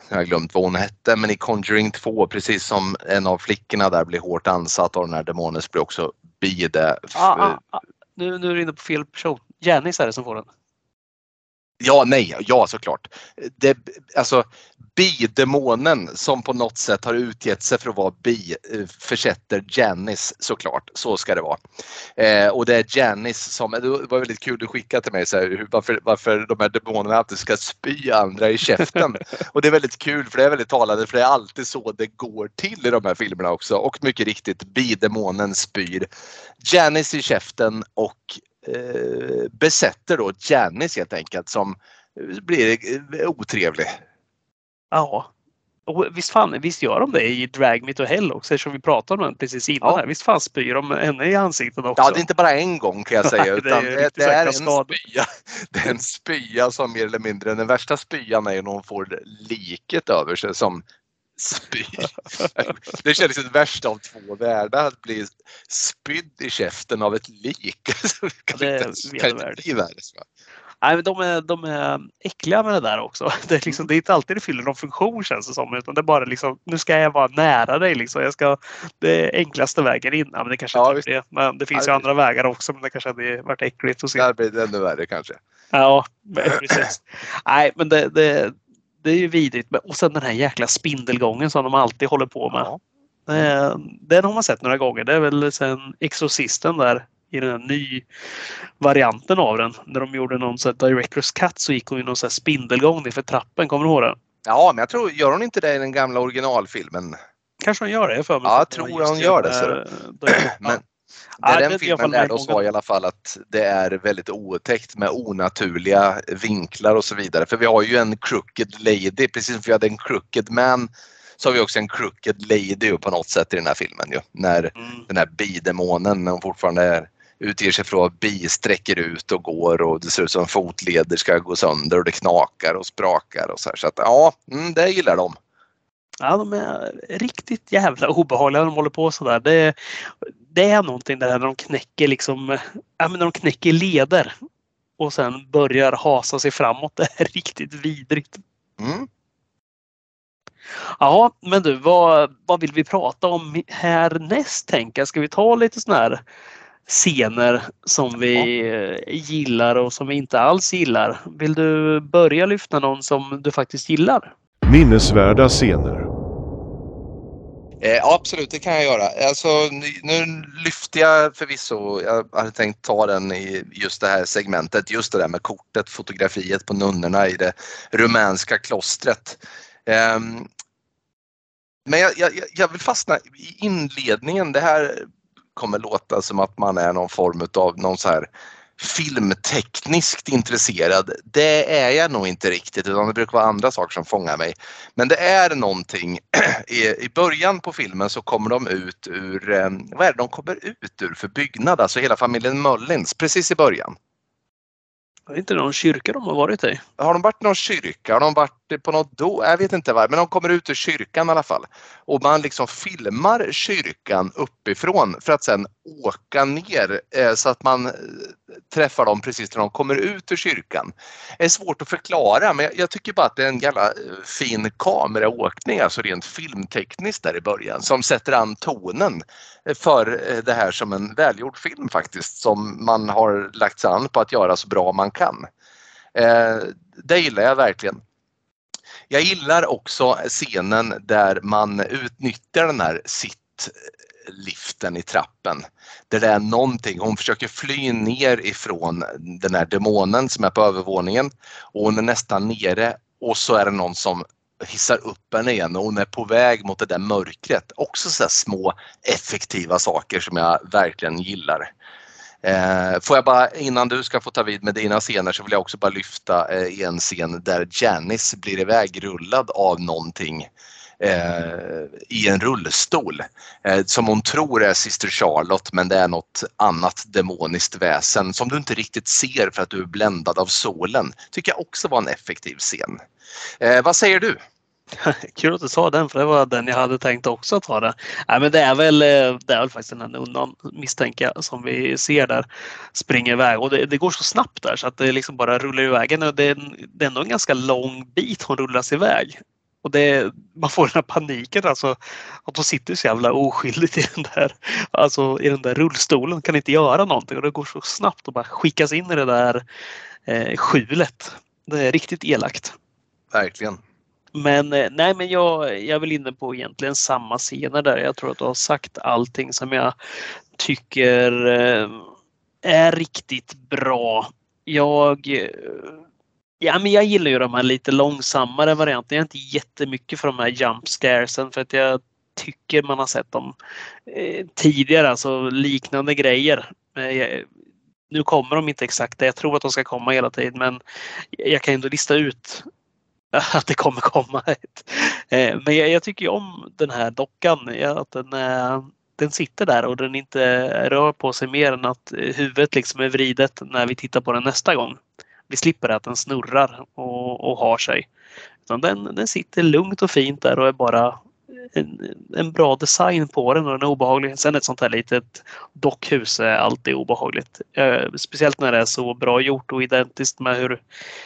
[SPEAKER 1] jag har glömt vad hon hette men i Conjuring 2 precis som en av flickorna där blir hårt ansatt av den här demonen så blir också bi det.
[SPEAKER 2] Ah, ah, ah. Nu, nu är du inne på fel person. Janice är det som får den.
[SPEAKER 1] Ja, nej, ja såklart. Det, alltså bidemonen som på något sätt har utgett sig för att vara bi eh, försätter Janice såklart. Så ska det vara. Eh, och det är Janice som, det var väldigt kul du skickade till mig så här, varför, varför de här demonerna alltid ska spy andra i käften. [laughs] och det är väldigt kul för det är väldigt talande för det är alltid så det går till i de här filmerna också. Och mycket riktigt, bidemonen spyr Janice i käften och eh, besätter då Janice helt enkelt som blir eh, otrevlig.
[SPEAKER 2] Ja. Och visst fan, visst gör de det i Drag Me to Hell också eftersom vi pratade om den precis innan.
[SPEAKER 1] Ja.
[SPEAKER 2] Här. Visst fan spyr de henne i ansiktet också.
[SPEAKER 1] Ja, det är inte bara en gång kan jag säga
[SPEAKER 2] är
[SPEAKER 1] utan det,
[SPEAKER 2] riktigt
[SPEAKER 1] det är en spya. [laughs] Det är en spya som mer eller mindre, den värsta spyan är ju när hon får liket över sig som spyr. [laughs] Det känns som det värsta av två världar att bli spydd i käften av ett lik. [laughs] Kan
[SPEAKER 2] det är
[SPEAKER 1] inte kan inte bli värre.
[SPEAKER 2] Nej, men de, är, de är äckliga med det där också. [laughs] Det är, liksom, det är inte alltid det fyller någon funktion känns det som. Utan det är bara liksom, nu ska jag vara nära dig. Liksom. Jag ska, det är enklaste vägen in. Ja, men det kanske
[SPEAKER 1] Ja,
[SPEAKER 2] inte är det. Men det finns
[SPEAKER 1] Ja,
[SPEAKER 2] ju andra vägar också. Men det kanske hade varit äckligt att se.
[SPEAKER 1] Där blir det ännu värre kanske.
[SPEAKER 2] Ja, precis. Nej, men det, det, det är ju vidrigt. Och sen den här jäkla spindelgången som de alltid håller på med.
[SPEAKER 1] Ja.
[SPEAKER 2] Eh, Den har man sett några gånger. Det är väl sen Exorcisten där i den här ny varianten av den. När de gjorde någon här Directors Cut så gick hon ju någon här spindelgång nerför trappen. Kommer du ihåg det?
[SPEAKER 1] Ja, men jag tror, gör hon inte det i den gamla originalfilmen?
[SPEAKER 2] Kanske hon gör det för mig.
[SPEAKER 1] Ja, jag tror hon gör det, du.
[SPEAKER 2] där-
[SPEAKER 1] Men. [clears throat] Det
[SPEAKER 2] Ja,
[SPEAKER 1] den
[SPEAKER 2] det i
[SPEAKER 1] filmen lärde oss var i alla fall att det är väldigt otäckt med onaturliga vinklar och så vidare. För vi har ju en crooked lady, precis som vi hade en crooked man så har vi också en crooked lady på något sätt i den här filmen ju. När
[SPEAKER 2] Mm.
[SPEAKER 1] den här bidemonen, när hon fortfarande är, utger sig för att vara bi, sträcker ut och går och det ser ut som fotleder ska gå sönder och det knakar och sprakar och så här. Så att ja, mm, det gillar de.
[SPEAKER 2] Ja, de är riktigt jävla obehagliga när de håller på sådär. Det, det är någonting där när de knäcker liksom, ja, men när de knäcker leder och sen börjar hasa sig framåt. Det är riktigt vidrigt.
[SPEAKER 1] Mm.
[SPEAKER 2] Ja, men du, vad, vad vill vi prata om härnäst tänker jag? Ska vi ta lite sådana här scener som vi eh, gillar och som vi inte alls gillar? Vill du börja lyfta någon som du faktiskt gillar?
[SPEAKER 3] Minnesvärda scener.
[SPEAKER 1] Eh, ja, absolut, det kan jag göra. Alltså, nu, nu lyfte jag förvisso, jag hade tänkt ta den i just det här segmentet, just det där med kortet, fotografiet på nunnorna i det rumänska klostret. Ehm, men jag, jag, jag vill fastna i inledningen. Det här kommer låta som att man är någon form av någon så här filmtekniskt intresserad. Det är jag nog inte riktigt utan det brukar vara andra saker som fångar mig. Men det är någonting [clears throat] i, början på filmen så kommer de ut ur, eh, vad är det de kommer ut ur för byggnad? Alltså hela familjen Möllins, precis i början.
[SPEAKER 2] Det är inte någon kyrka de har varit i.
[SPEAKER 1] Har de varit i någon kyrka? Har de varit på något då? Jag vet inte var, men de kommer ut ur kyrkan i alla fall. Och man liksom filmar kyrkan uppifrån för att sen åka ner eh, så att man eh, träffar dem precis när de kommer ut ur kyrkan. Det är svårt att förklara men jag, jag tycker bara att det är en jävla eh, fin kameraåkning, alltså rent filmtekniskt där i början som sätter an tonen för eh, det här som en välgjord film faktiskt som man har lagt sig an på att göra så bra man kan. Eh, det gillar jag verkligen. Jag gillar också scenen där man utnyttjar den här sittliften i trappen. Där det är någonting, hon försöker fly ner ifrån den här demonen som är på övervåningen och hon är nästan nere och så är det någon som hissar upp henne igen och hon är på väg mot det där mörkret. Också så små effektiva saker som jag verkligen gillar. Eh, får jag bara innan du ska få ta vid med dina scener så vill jag också bara lyfta eh, en scen där Janice blir ivägrullad av någonting eh, i en rullstol eh, som hon tror är Sister Charlotte men det är något annat demoniskt väsen som du inte riktigt ser för att du är bländad av solen. Tycker jag också var en effektiv scen. Eh, vad säger du? [laughs]
[SPEAKER 2] Kul att du sa den för det var den jag hade tänkt också ta det. Nej, men det är väl, eh, det är väl faktiskt den här nunnan misstänker jag som vi ser där springer iväg och det, det, går så snabbt där så att det liksom bara rullar iväg. Det är, det är ändå en ganska lång bit hon rullas iväg. Och det, man får den här paniken alltså. Att de sitter så jävla oskyldigt i den där, alltså, i den där rullstolen. Kan inte göra någonting och det går så snabbt att bara skickas in i det där eh, skjulet. Det är riktigt elakt.
[SPEAKER 1] Verkligen.
[SPEAKER 2] Men eh, nej, men jag, jag är väl inne på egentligen samma scener där. Jag tror att du har sagt allting som jag tycker eh, är riktigt bra. Jag eh, Ja, men jag gillar ju de här lite långsammare varianterna. Jag är inte jättemycket för de här jump scaresen för att jag tycker man har sett dem eh, tidigare, alltså liknande grejer. Eh, nu kommer de inte exakt Jag tror att de ska komma hela tiden men jag kan ändå lista ut [laughs] att det kommer komma ett. Eh, men jag, jag tycker ju om den här dockan. Att den, eh, den sitter där och den inte rör på sig mer än att eh, huvudet liksom är vridet när vi tittar på den nästa gång vi slipper att den snurrar och, och har sig. Utan den, den sitter lugnt och fint där och är bara en, en, bra design på den och den är obehaglig. Sen ett sånt här litet dockhus är alltid obehagligt. Eh, speciellt när det är så bra gjort och identiskt med hur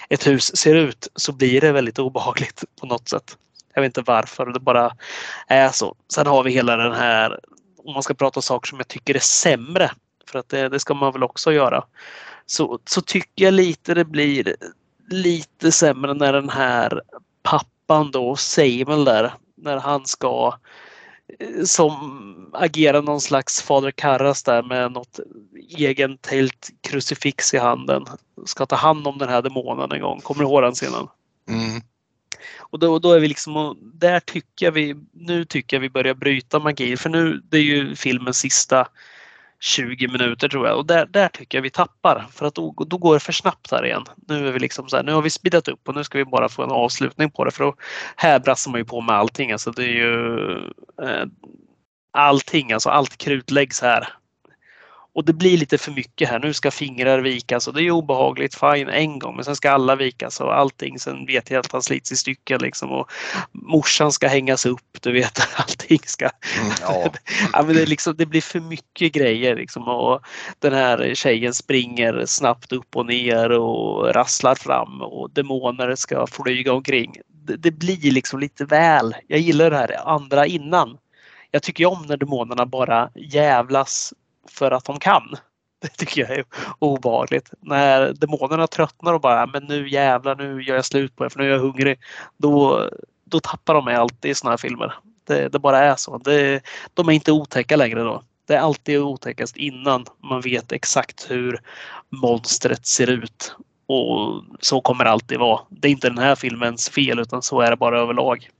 [SPEAKER 2] ett hus ser ut så blir det väldigt obehagligt [laughs] på något sätt. Jag vet inte varför, det bara är så. Sen har vi hela den här, om man ska prata saker som jag tycker är sämre, för att det, det ska man väl också göra så, så tycker jag lite det blir lite sämre när den här pappan då, Samuel där, när han ska eh, som agerar någon slags fader Karras där med något egen tält krucifix i handen. Ska ta hand om den här demonen en gång. Kommer du ihåg den scenen? Mm. Och då, då är vi liksom, där tycker vi, nu tycker jag vi börjar bryta magi. För nu, det är ju filmens sista 20 minuter tror jag och där, där tycker jag vi tappar för att då, då går det för snabbt här igen. Nu är vi liksom så här, nu har vi speedat upp och nu ska vi bara få en avslutning på det för då här brassar man ju på med allting. Alltså det är ju eh, allting, alltså allt krut läggs här och det blir lite för mycket här. Nu ska fingrar vikas och det är obehagligt, fine, en gång. Men sen ska alla vikas och allting. Sen vet jag att han slits i stycken liksom. Och morsan ska hängas upp, du vet. [laughs] Allting ska... Mm, ja. [laughs] ja. men det, liksom, det blir för mycket grejer liksom. Och den här tjejen springer snabbt upp och ner och rasslar fram och demoner ska flyga omkring. Det, det blir liksom lite väl. Jag gillar det här andra innan. Jag tycker om när demonerna bara jävlas för att de kan. [laughs] Det tycker jag är obehagligt. När demonerna tröttnar och bara, men nu jävlar, nu gör jag slut på det för nu är jag hungrig. Då, då tappar de mig alltid i sådana här filmer. Det, det, bara är så. Det, de är inte otäcka längre då. Det är alltid otäckast innan man vet exakt hur monstret ser ut. Och så kommer det alltid vara. Det är inte den här filmens fel utan så är det bara överlag.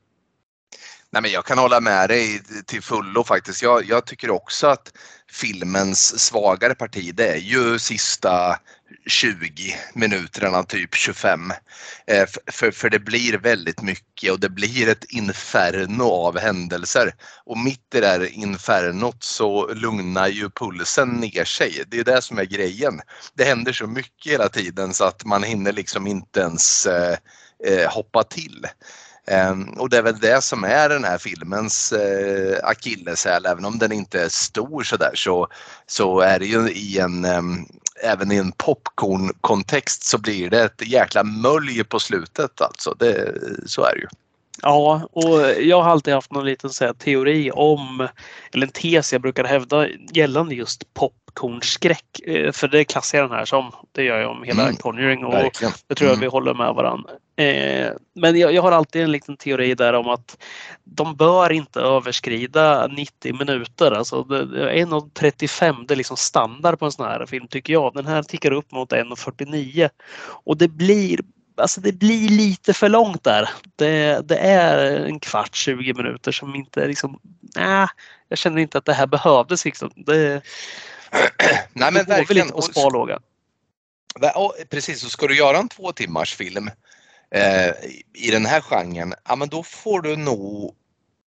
[SPEAKER 1] Nej, men jag kan hålla med dig till fullo faktiskt. Jag, jag tycker också att filmens svagare parti det är ju sista 20 minuterna, typ 25. Eh, för, för det blir väldigt mycket och det blir ett inferno av händelser. Och mitt i det här infernot så lugnar ju pulsen ner sig. Det är det som är grejen. Det händer så mycket hela tiden så att man hinner liksom inte ens eh, eh hoppa till. Ehm, och det är väl det som är den här filmens eh, akilleshäl, även om den inte är stor sådär så, så är det ju i en ehm, även i en popcorn-kontext så blir det ett jäkla mölj på slutet alltså. Det, så är det ju.
[SPEAKER 2] Ja, och jag har alltid haft någon liten så här, teori om, eller en tes jag brukar hävda gällande just pop popcornskräck. Eh, för det klassar jag den här som. Det gör jag om hela mm, Conjuring och verkligen. det tror jag mm. vi håller med varandra. Eh, men jag, jag, har alltid en liten teori där om att de bör inte överskrida 90 minuter. Alltså 1.35 det är liksom standard på en sån här film tycker jag. Den här tickar upp mot 1.49 och det blir alltså det blir lite för långt där. Det, det är en kvart, 20 minuter som inte liksom, nej, jag känner inte att det här behövdes liksom. Det, [clears throat]
[SPEAKER 1] nej men verkligen.
[SPEAKER 2] Och sparlåga.
[SPEAKER 1] Precis, så ska du göra en två timmars film eh, i den här genren, ja men då får du nog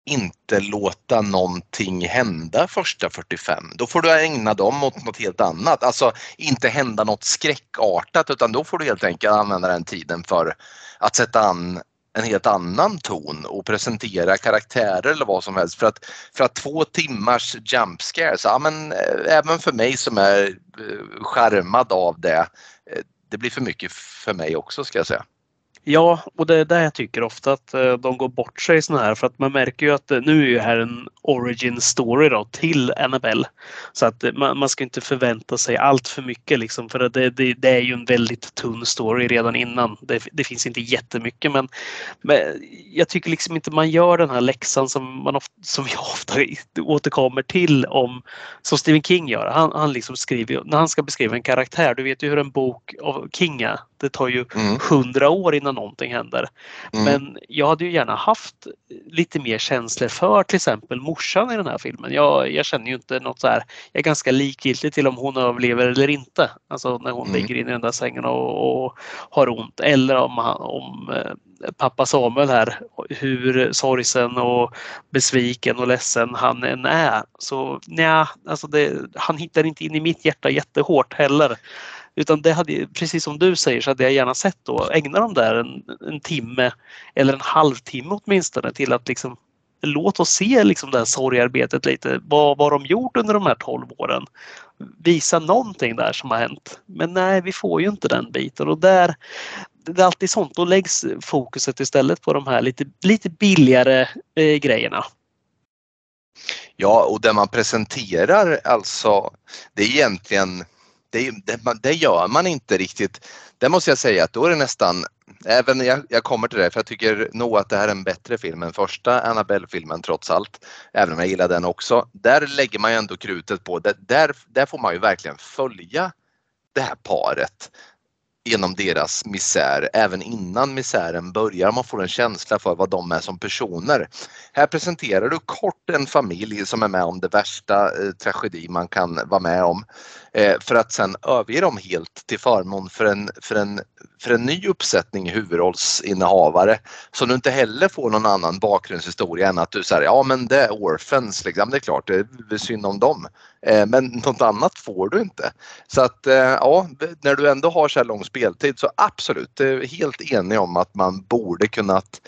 [SPEAKER 1] inte låta någonting hända första 45. Då får du ägna dem åt något helt annat. Alltså inte hända något skräckartat utan då får du helt enkelt använda den tiden för att sätta an en helt annan ton och presentera karaktärer eller vad som helst. För att, för att två timmars jump scares, ja men eh, även för mig som är eh, skärmad av det, eh, det blir för mycket för mig också ska jag säga.
[SPEAKER 2] Ja, och det är där jag tycker ofta att eh, de går bort sig i såna här för att man märker ju att eh, nu är ju här en origin story då till Annabelle. Så att eh, man, man ska inte förvänta sig allt för mycket liksom för det, det, det, är ju en väldigt tunn story redan innan. Det, det finns inte jättemycket men, men jag tycker liksom inte man gör den här läxan som, man ofta, som jag ofta [laughs] återkommer till om som Stephen King gör. Han, han liksom skriver, när han ska beskriva en karaktär, du vet ju hur en bok av King är. Det tar ju mm. hundra mm. år innan någonting händer. Mm. Men jag hade ju gärna haft lite mer känslor för till exempel morsan i den här filmen. Jag, jag känner ju inte något så här. Jag är ganska likgiltig till om hon överlever eller inte. Alltså när hon mm. ligger in i den där sängen och, och har ont eller om, om eh, pappa Samuel här, hur sorgsen och besviken och ledsen han än är. Så nej, alltså det, han hittar inte in i mitt hjärta jättehårt heller. Utan det hade, precis som du säger så hade jag gärna sett då ägna dem där en, en timme eller en halvtimme åtminstone till att liksom låt oss se liksom det här sorgarbetet lite. Vad har de gjort under de här 12 åren? Visa någonting där som har hänt. Men nej, vi får ju inte den biten och där det är alltid sånt. Då läggs fokuset istället på de här lite, lite billigare eh, grejerna.
[SPEAKER 1] Ja, och det man presenterar alltså, det är egentligen det, det, det, gör man inte riktigt. Det måste jag säga att då är det nästan, även jag, jag kommer till det för jag tycker nog att det här är en bättre film än första Annabelle-filmen trots allt. Även om jag gillar den också. Där lägger man ju ändå krutet på, det, där, där får man ju verkligen följa det här paret genom deras misär även innan misären börjar. Man får en känsla för vad de är som personer. Här presenterar du kort en familj som är med om det värsta eh, tragedi man kan vara med om eh, för att sen överge dem helt till förmån för en, för en, för en ny uppsättning huvudrollsinnehavare som du inte heller får någon annan bakgrundshistoria än att du säger ja men det är orphans, liksom. det är klart det är synd om dem. Eh, men något annat får du inte. Så att eh, ja, när du ändå har så här lång speltid så absolut, helt enig om att man borde kunnat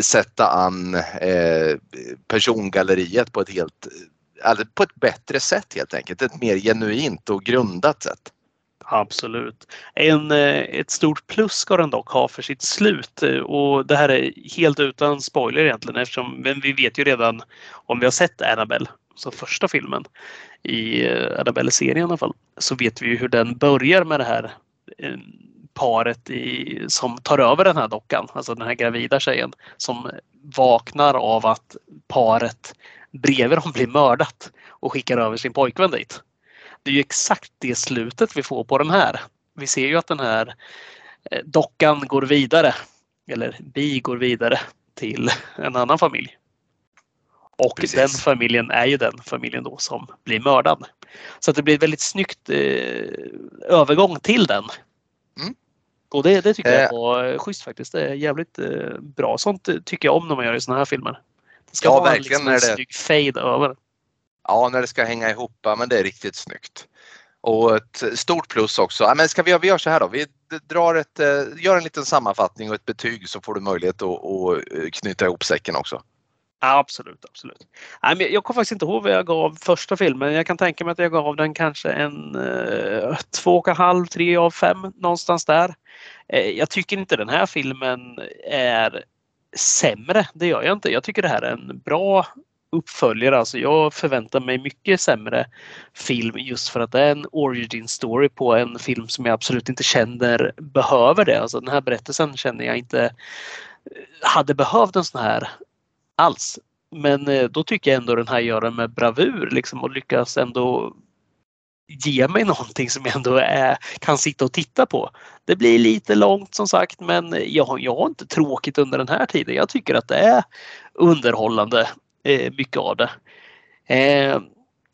[SPEAKER 1] sätta an eh, persongalleriet på ett helt alltså på ett bättre sätt helt enkelt. Ett mer genuint och grundat sätt.
[SPEAKER 2] Absolut. En, eh, ett stort plus ska den dock ha för sitt slut eh, och det här är helt utan spoiler egentligen eftersom vi vet ju redan om vi har sett Annabelle, så första filmen, i eh, Annabelle-serien i alla fall, så vet vi ju hur den börjar med det här paret i, som tar över den här dockan, alltså den här gravida tjejen som vaknar av att paret bredvid dem blir mördat och skickar över sin pojkvän dit. Det är ju exakt det slutet vi får på den här. Vi ser ju att den här eh, dockan går vidare, eller Bi går vidare till en annan familj. Och Precis. den familjen är ju den familjen då som blir mördad. Så att det blir ett väldigt snyggt eh, övergång till den. Mm. Och det, det tycker eh. jag var schysst faktiskt. Det är jävligt eh, bra. Sånt tycker jag om när man gör i såna här filmer. Det ska ja, vara verkligen, liksom en det... snygg fade över.
[SPEAKER 1] Ja, när det ska hänga ihop. Men det är riktigt snyggt. Och ett stort plus också. Ja, men ska vi, vi gör så här då. Vi drar ett, gör en liten sammanfattning och ett betyg så får du möjlighet att, att knyta ihop säcken också.
[SPEAKER 2] Absolut, absolut. Jag kommer faktiskt inte ihåg vad jag gav första filmen. Jag kan tänka mig att jag gav den kanske en eh, två och en halv, tre av fem någonstans där. Eh, jag tycker inte den här filmen är sämre. Det gör jag inte. Jag tycker det här är en bra uppföljare. Alltså jag förväntar mig mycket sämre film just för att det är en origin story på en film som jag absolut inte känner behöver det. Alltså den här berättelsen känner jag inte eh, hade behövt en sån här alls. Men eh, då tycker jag ändå den här gör det med bravur liksom och lyckas ändå ge mig [laughs] någonting som jag ändå är, kan sitta och titta på. Det blir lite långt som sagt men jag, jag har inte tråkigt under den här tiden. Jag tycker att det är underhållande, eh, mycket av det. Eh,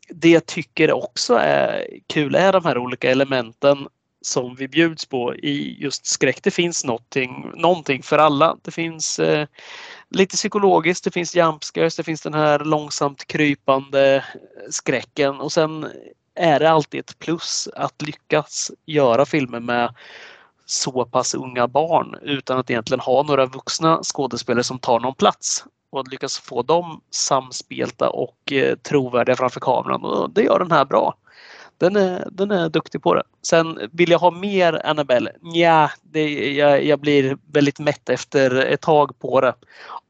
[SPEAKER 2] det jag tycker också är kul är de här olika elementen som vi bjuds på i just skräck. Det finns någonting, någonting för alla. Det finns eh, lite psykologiskt, det finns jumpscares, det finns den här långsamt krypande skräcken och sen är det alltid ett plus att lyckas göra filmer med så pass unga barn utan att egentligen ha några vuxna skådespelare som tar någon plats och att lyckas få dem samspelta och eh, trovärdiga framför kameran. Och det gör den här bra. Den är, den är duktig på det. Sen vill jag ha mer Annabelle? Nja, det, jag, jag blir väldigt mätt efter ett tag på det.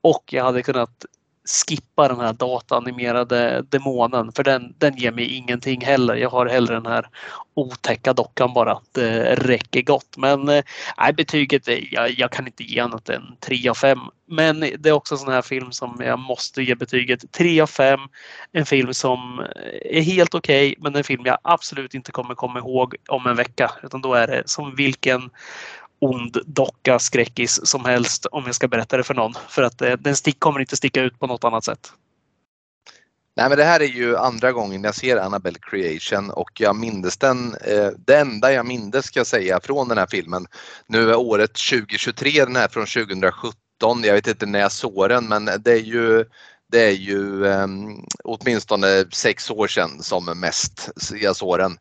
[SPEAKER 2] Och jag hade kunnat skippa den här dataanimerade demonen för den, den ger mig ingenting heller. Jag har hellre den här otäcka dockan bara. Det eh, räcker gott. Men eh, nej, betyget, eh, jag, jag kan inte ge annat än 3 av 5. Men det är också en sån här film som jag måste ge betyget 3 av 5. En film som är helt okej okay, men en film jag absolut inte kommer komma ihåg om en vecka. Utan då är det som vilken ond docka skräckis som helst om jag ska berätta det för någon. För att eh, den stick kommer inte sticka ut på något annat sätt.
[SPEAKER 1] Nej men det här är ju andra gången jag ser Annabelle Creation och jag mindes den, eh, det enda jag mindes ska jag säga från den här filmen. Nu är året 2023, den här från 2017. Jag vet inte när jag såg den men det är ju det är ju eh, åtminstone sex år sedan som mest jag såg den.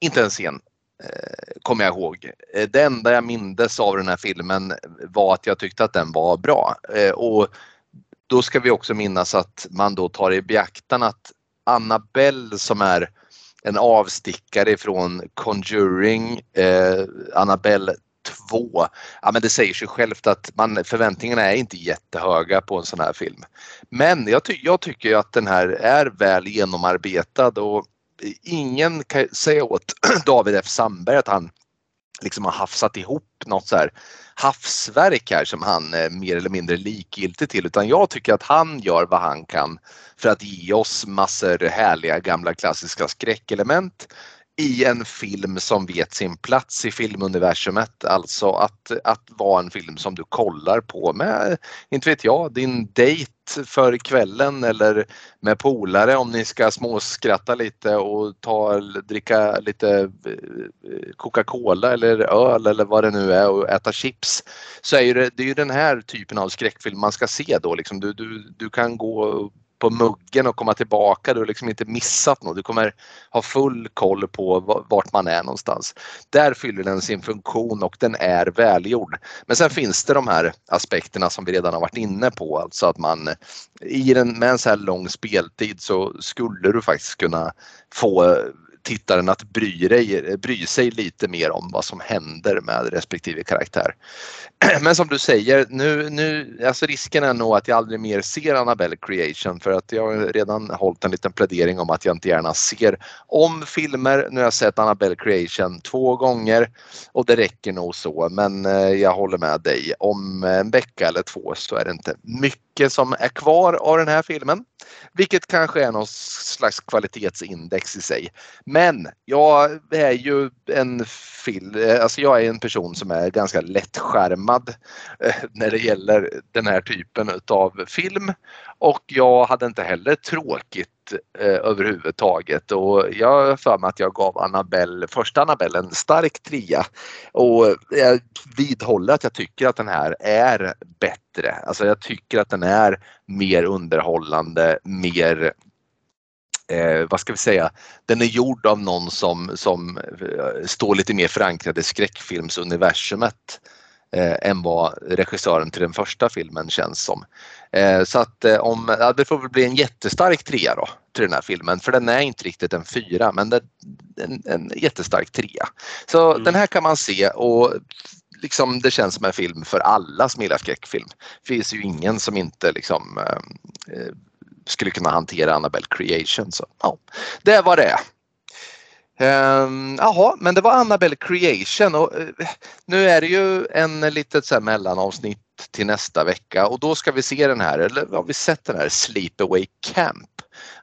[SPEAKER 1] Inte en scen Eh, kommer jag ihåg. Eh, det enda jag mindes av den här filmen var att jag tyckte att den var bra. Eh, och då ska vi också minnas att man då tar i beaktan att Annabelle som är en avstickare från Conjuring, eh, Annabelle 2. Ja, men det säger sig självt att man, förväntningarna är inte jättehöga på en sån här film. Men jag, ty jag tycker att den här är väl genomarbetad och ingen kan säga åt [clears throat] David F. Sandberg att han liksom har hafsat ihop något så här havsverk här som han är mer eller mindre likgiltig till. Utan jag tycker att han gör vad han kan för att ge oss massor härliga gamla klassiska skräckelement i en film som vet sin plats i filmuniversumet. Alltså att, att vara en film som du kollar på med, inte vet jag, din dejt för kvällen eller med polare om ni ska småskratta lite och ta, dricka lite eh, Coca-Cola eller öl eller vad det nu är och äta chips. Så är det, det är ju den här typen av skräckfilm man ska se då. Liksom du, du, du kan gå på muggen och komma tillbaka. Du har liksom inte missat något. Du kommer ha full koll på vart man är någonstans. Där fyller den sin funktion och den är välgjord. Men sen finns det de här aspekterna som vi redan har varit inne på, alltså att man i den, med en så här lång speltid så skulle du faktiskt kunna få tittaren att bry, dig, eh, bry sig lite mer om vad som händer med respektive karaktär. [clears throat] Men som du säger, nu, nu, alltså risken är nog att jag aldrig mer ser Annabelle Creation för att jag har redan hållit en liten plädering om att jag inte gärna ser om filmer. Nu har jag sett Annabelle Creation två gånger och det räcker nog så men eh, jag håller med dig. Om eh, en vecka eller två så är det inte mycket som är kvar av den här filmen. Vilket kanske är någon slags kvalitetsindex i sig. Men jag är ju en film, alltså jag är en person som är ganska lättskärmad eh, när det gäller den här typen av film. Och jag hade inte heller tråkigt eh, överhuvudtaget och jag har för mig att jag gav Annabelle, första Annabelle en stark trea. Och jag vidhåller att jag tycker att den här är bättre. Alltså jag tycker att den är mer underhållande, mer eh, vad ska vi säga, den är gjord av någon som, som eh, står lite mer förankrad i skräckfilmsuniversumet eh, än vad regissören till den första filmen känns som. Eh, så att eh, om, ja, det får väl bli en jättestark trea då till den här filmen för den är inte riktigt en fyra men det en, en jättestark trea. Så
[SPEAKER 2] Mm.
[SPEAKER 1] den här kan man se och liksom, det känns som en film för alla som gillar skräckfilm. Det finns ju ingen som inte liksom, eh, eh, skulle kunna hantera Annabelle Creation. Så, ja, det var det. Ehm, jaha, men det var Annabelle Creation och eh, nu är det ju en litet så här mellanavsnitt till nästa vecka och då ska vi se den här, eller har vi sett den här Sleepaway Camp?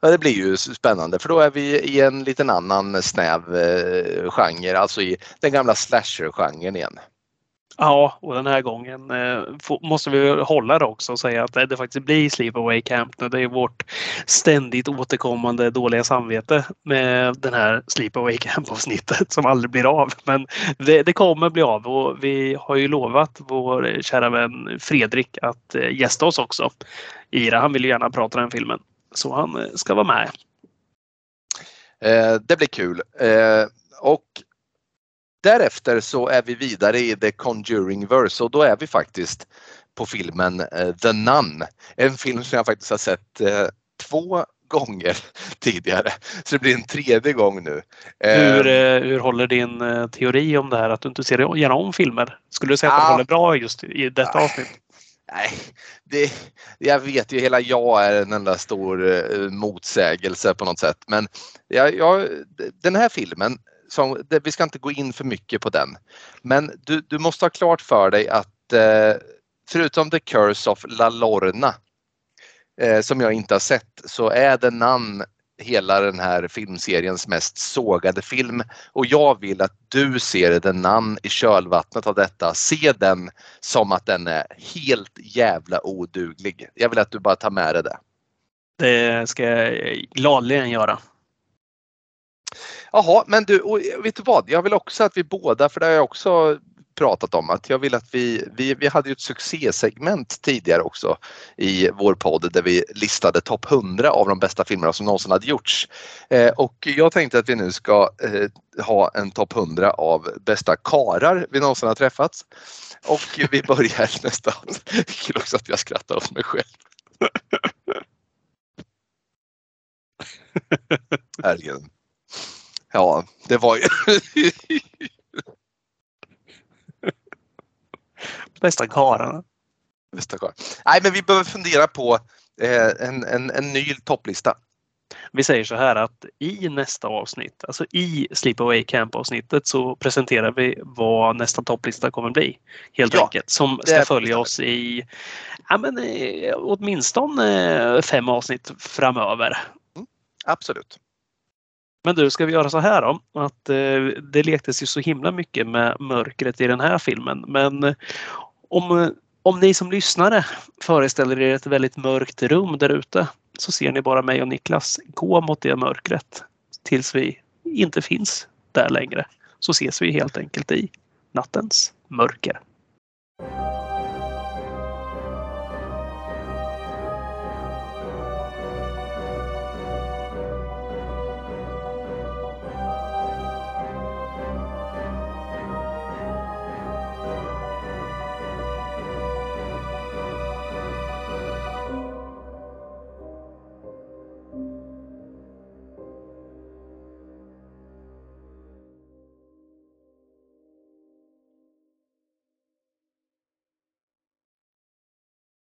[SPEAKER 1] Ja, det blir ju spännande för då är vi i en liten annan snäv eh, genre, alltså i den gamla slasher-genren igen.
[SPEAKER 2] Ja, och den här gången eh, måste vi hålla det också och säga att det, faktiskt blir Sleepaway Camp nu. Det är vårt ständigt återkommande dåliga samvete med den här Sleepaway Camp avsnittet som aldrig blir av. Men det, det kommer bli av och vi har ju lovat vår kära vän Fredrik att eh, gästa oss också Ira. Han vill ju gärna prata den filmen så han eh, ska vara med.
[SPEAKER 1] Eh, det blir kul. Eh, och därefter så är vi vidare i The Conjuring Verse och då är vi faktiskt på filmen eh, The Nun. En film som jag faktiskt har sett eh, två gånger [laughs] tidigare. Så det blir en tredje gång nu.
[SPEAKER 2] Hur, eh, hur håller din teori om det här att du inte ser gärna om filmer? Skulle du säga att
[SPEAKER 1] Ja.
[SPEAKER 2] den håller bra just i detta
[SPEAKER 1] Ah.
[SPEAKER 2] avsnitt?
[SPEAKER 1] Nej, det, jag vet ju hela jag är en enda stor motsägelse på något sätt. Men jag, jag, den här filmen, som, det, vi ska inte gå in för mycket på den. Men du, du måste ha klart för dig att eh, förutom The Curse of La Lorna eh, som jag inte har sett så är The Nun hela den här filmseriens mest sågade film och jag vill att du ser The Nun i kölvattnet av detta. Se den som att den är helt jävla oduglig. Jag vill att du bara tar med dig det.
[SPEAKER 2] Det ska jag gladeligen göra.
[SPEAKER 1] Jaha, men du, och vet du vad? Jag vill också att vi båda, för det har jag också pratat om, att jag vill att vi, vi, vi hade ju ett succésegment tidigare också i vår podd där vi listade topp 100 av de bästa filmerna som någonsin hade gjorts. Eh, och jag tänkte att vi nu ska eh, ha en topp 100 av bästa karar vi någonsin har träffats. Och vi börjar [laughs] nästa. Kul också att jag skrattar åt mig själv. [laughs] Herregud. Ja, det var ju... [laughs]
[SPEAKER 2] Bästa karlarna.
[SPEAKER 1] Bästa karl. Nej, men vi behöver fundera på eh, en, en, en ny topplista.
[SPEAKER 2] Vi säger så här att i nästa avsnitt, alltså i Sleepaway Camp avsnittet så presenterar vi vad nästa topplista kommer bli. Helt
[SPEAKER 1] Ja,
[SPEAKER 2] enkelt. Som ska följa oss i ja, men, eh, åtminstone eh, fem avsnitt framöver.
[SPEAKER 1] Absolut.
[SPEAKER 2] Men du, ska vi göra så här då? Att eh, det lektes ju så himla mycket med mörkret i den här filmen. Men eh, om, eh, om ni som lyssnare föreställer er ett väldigt mörkt rum där ute så ser ni bara mig och Niklas gå mot det mörkret tills vi inte finns där längre. Så ses vi helt enkelt i nattens mörker.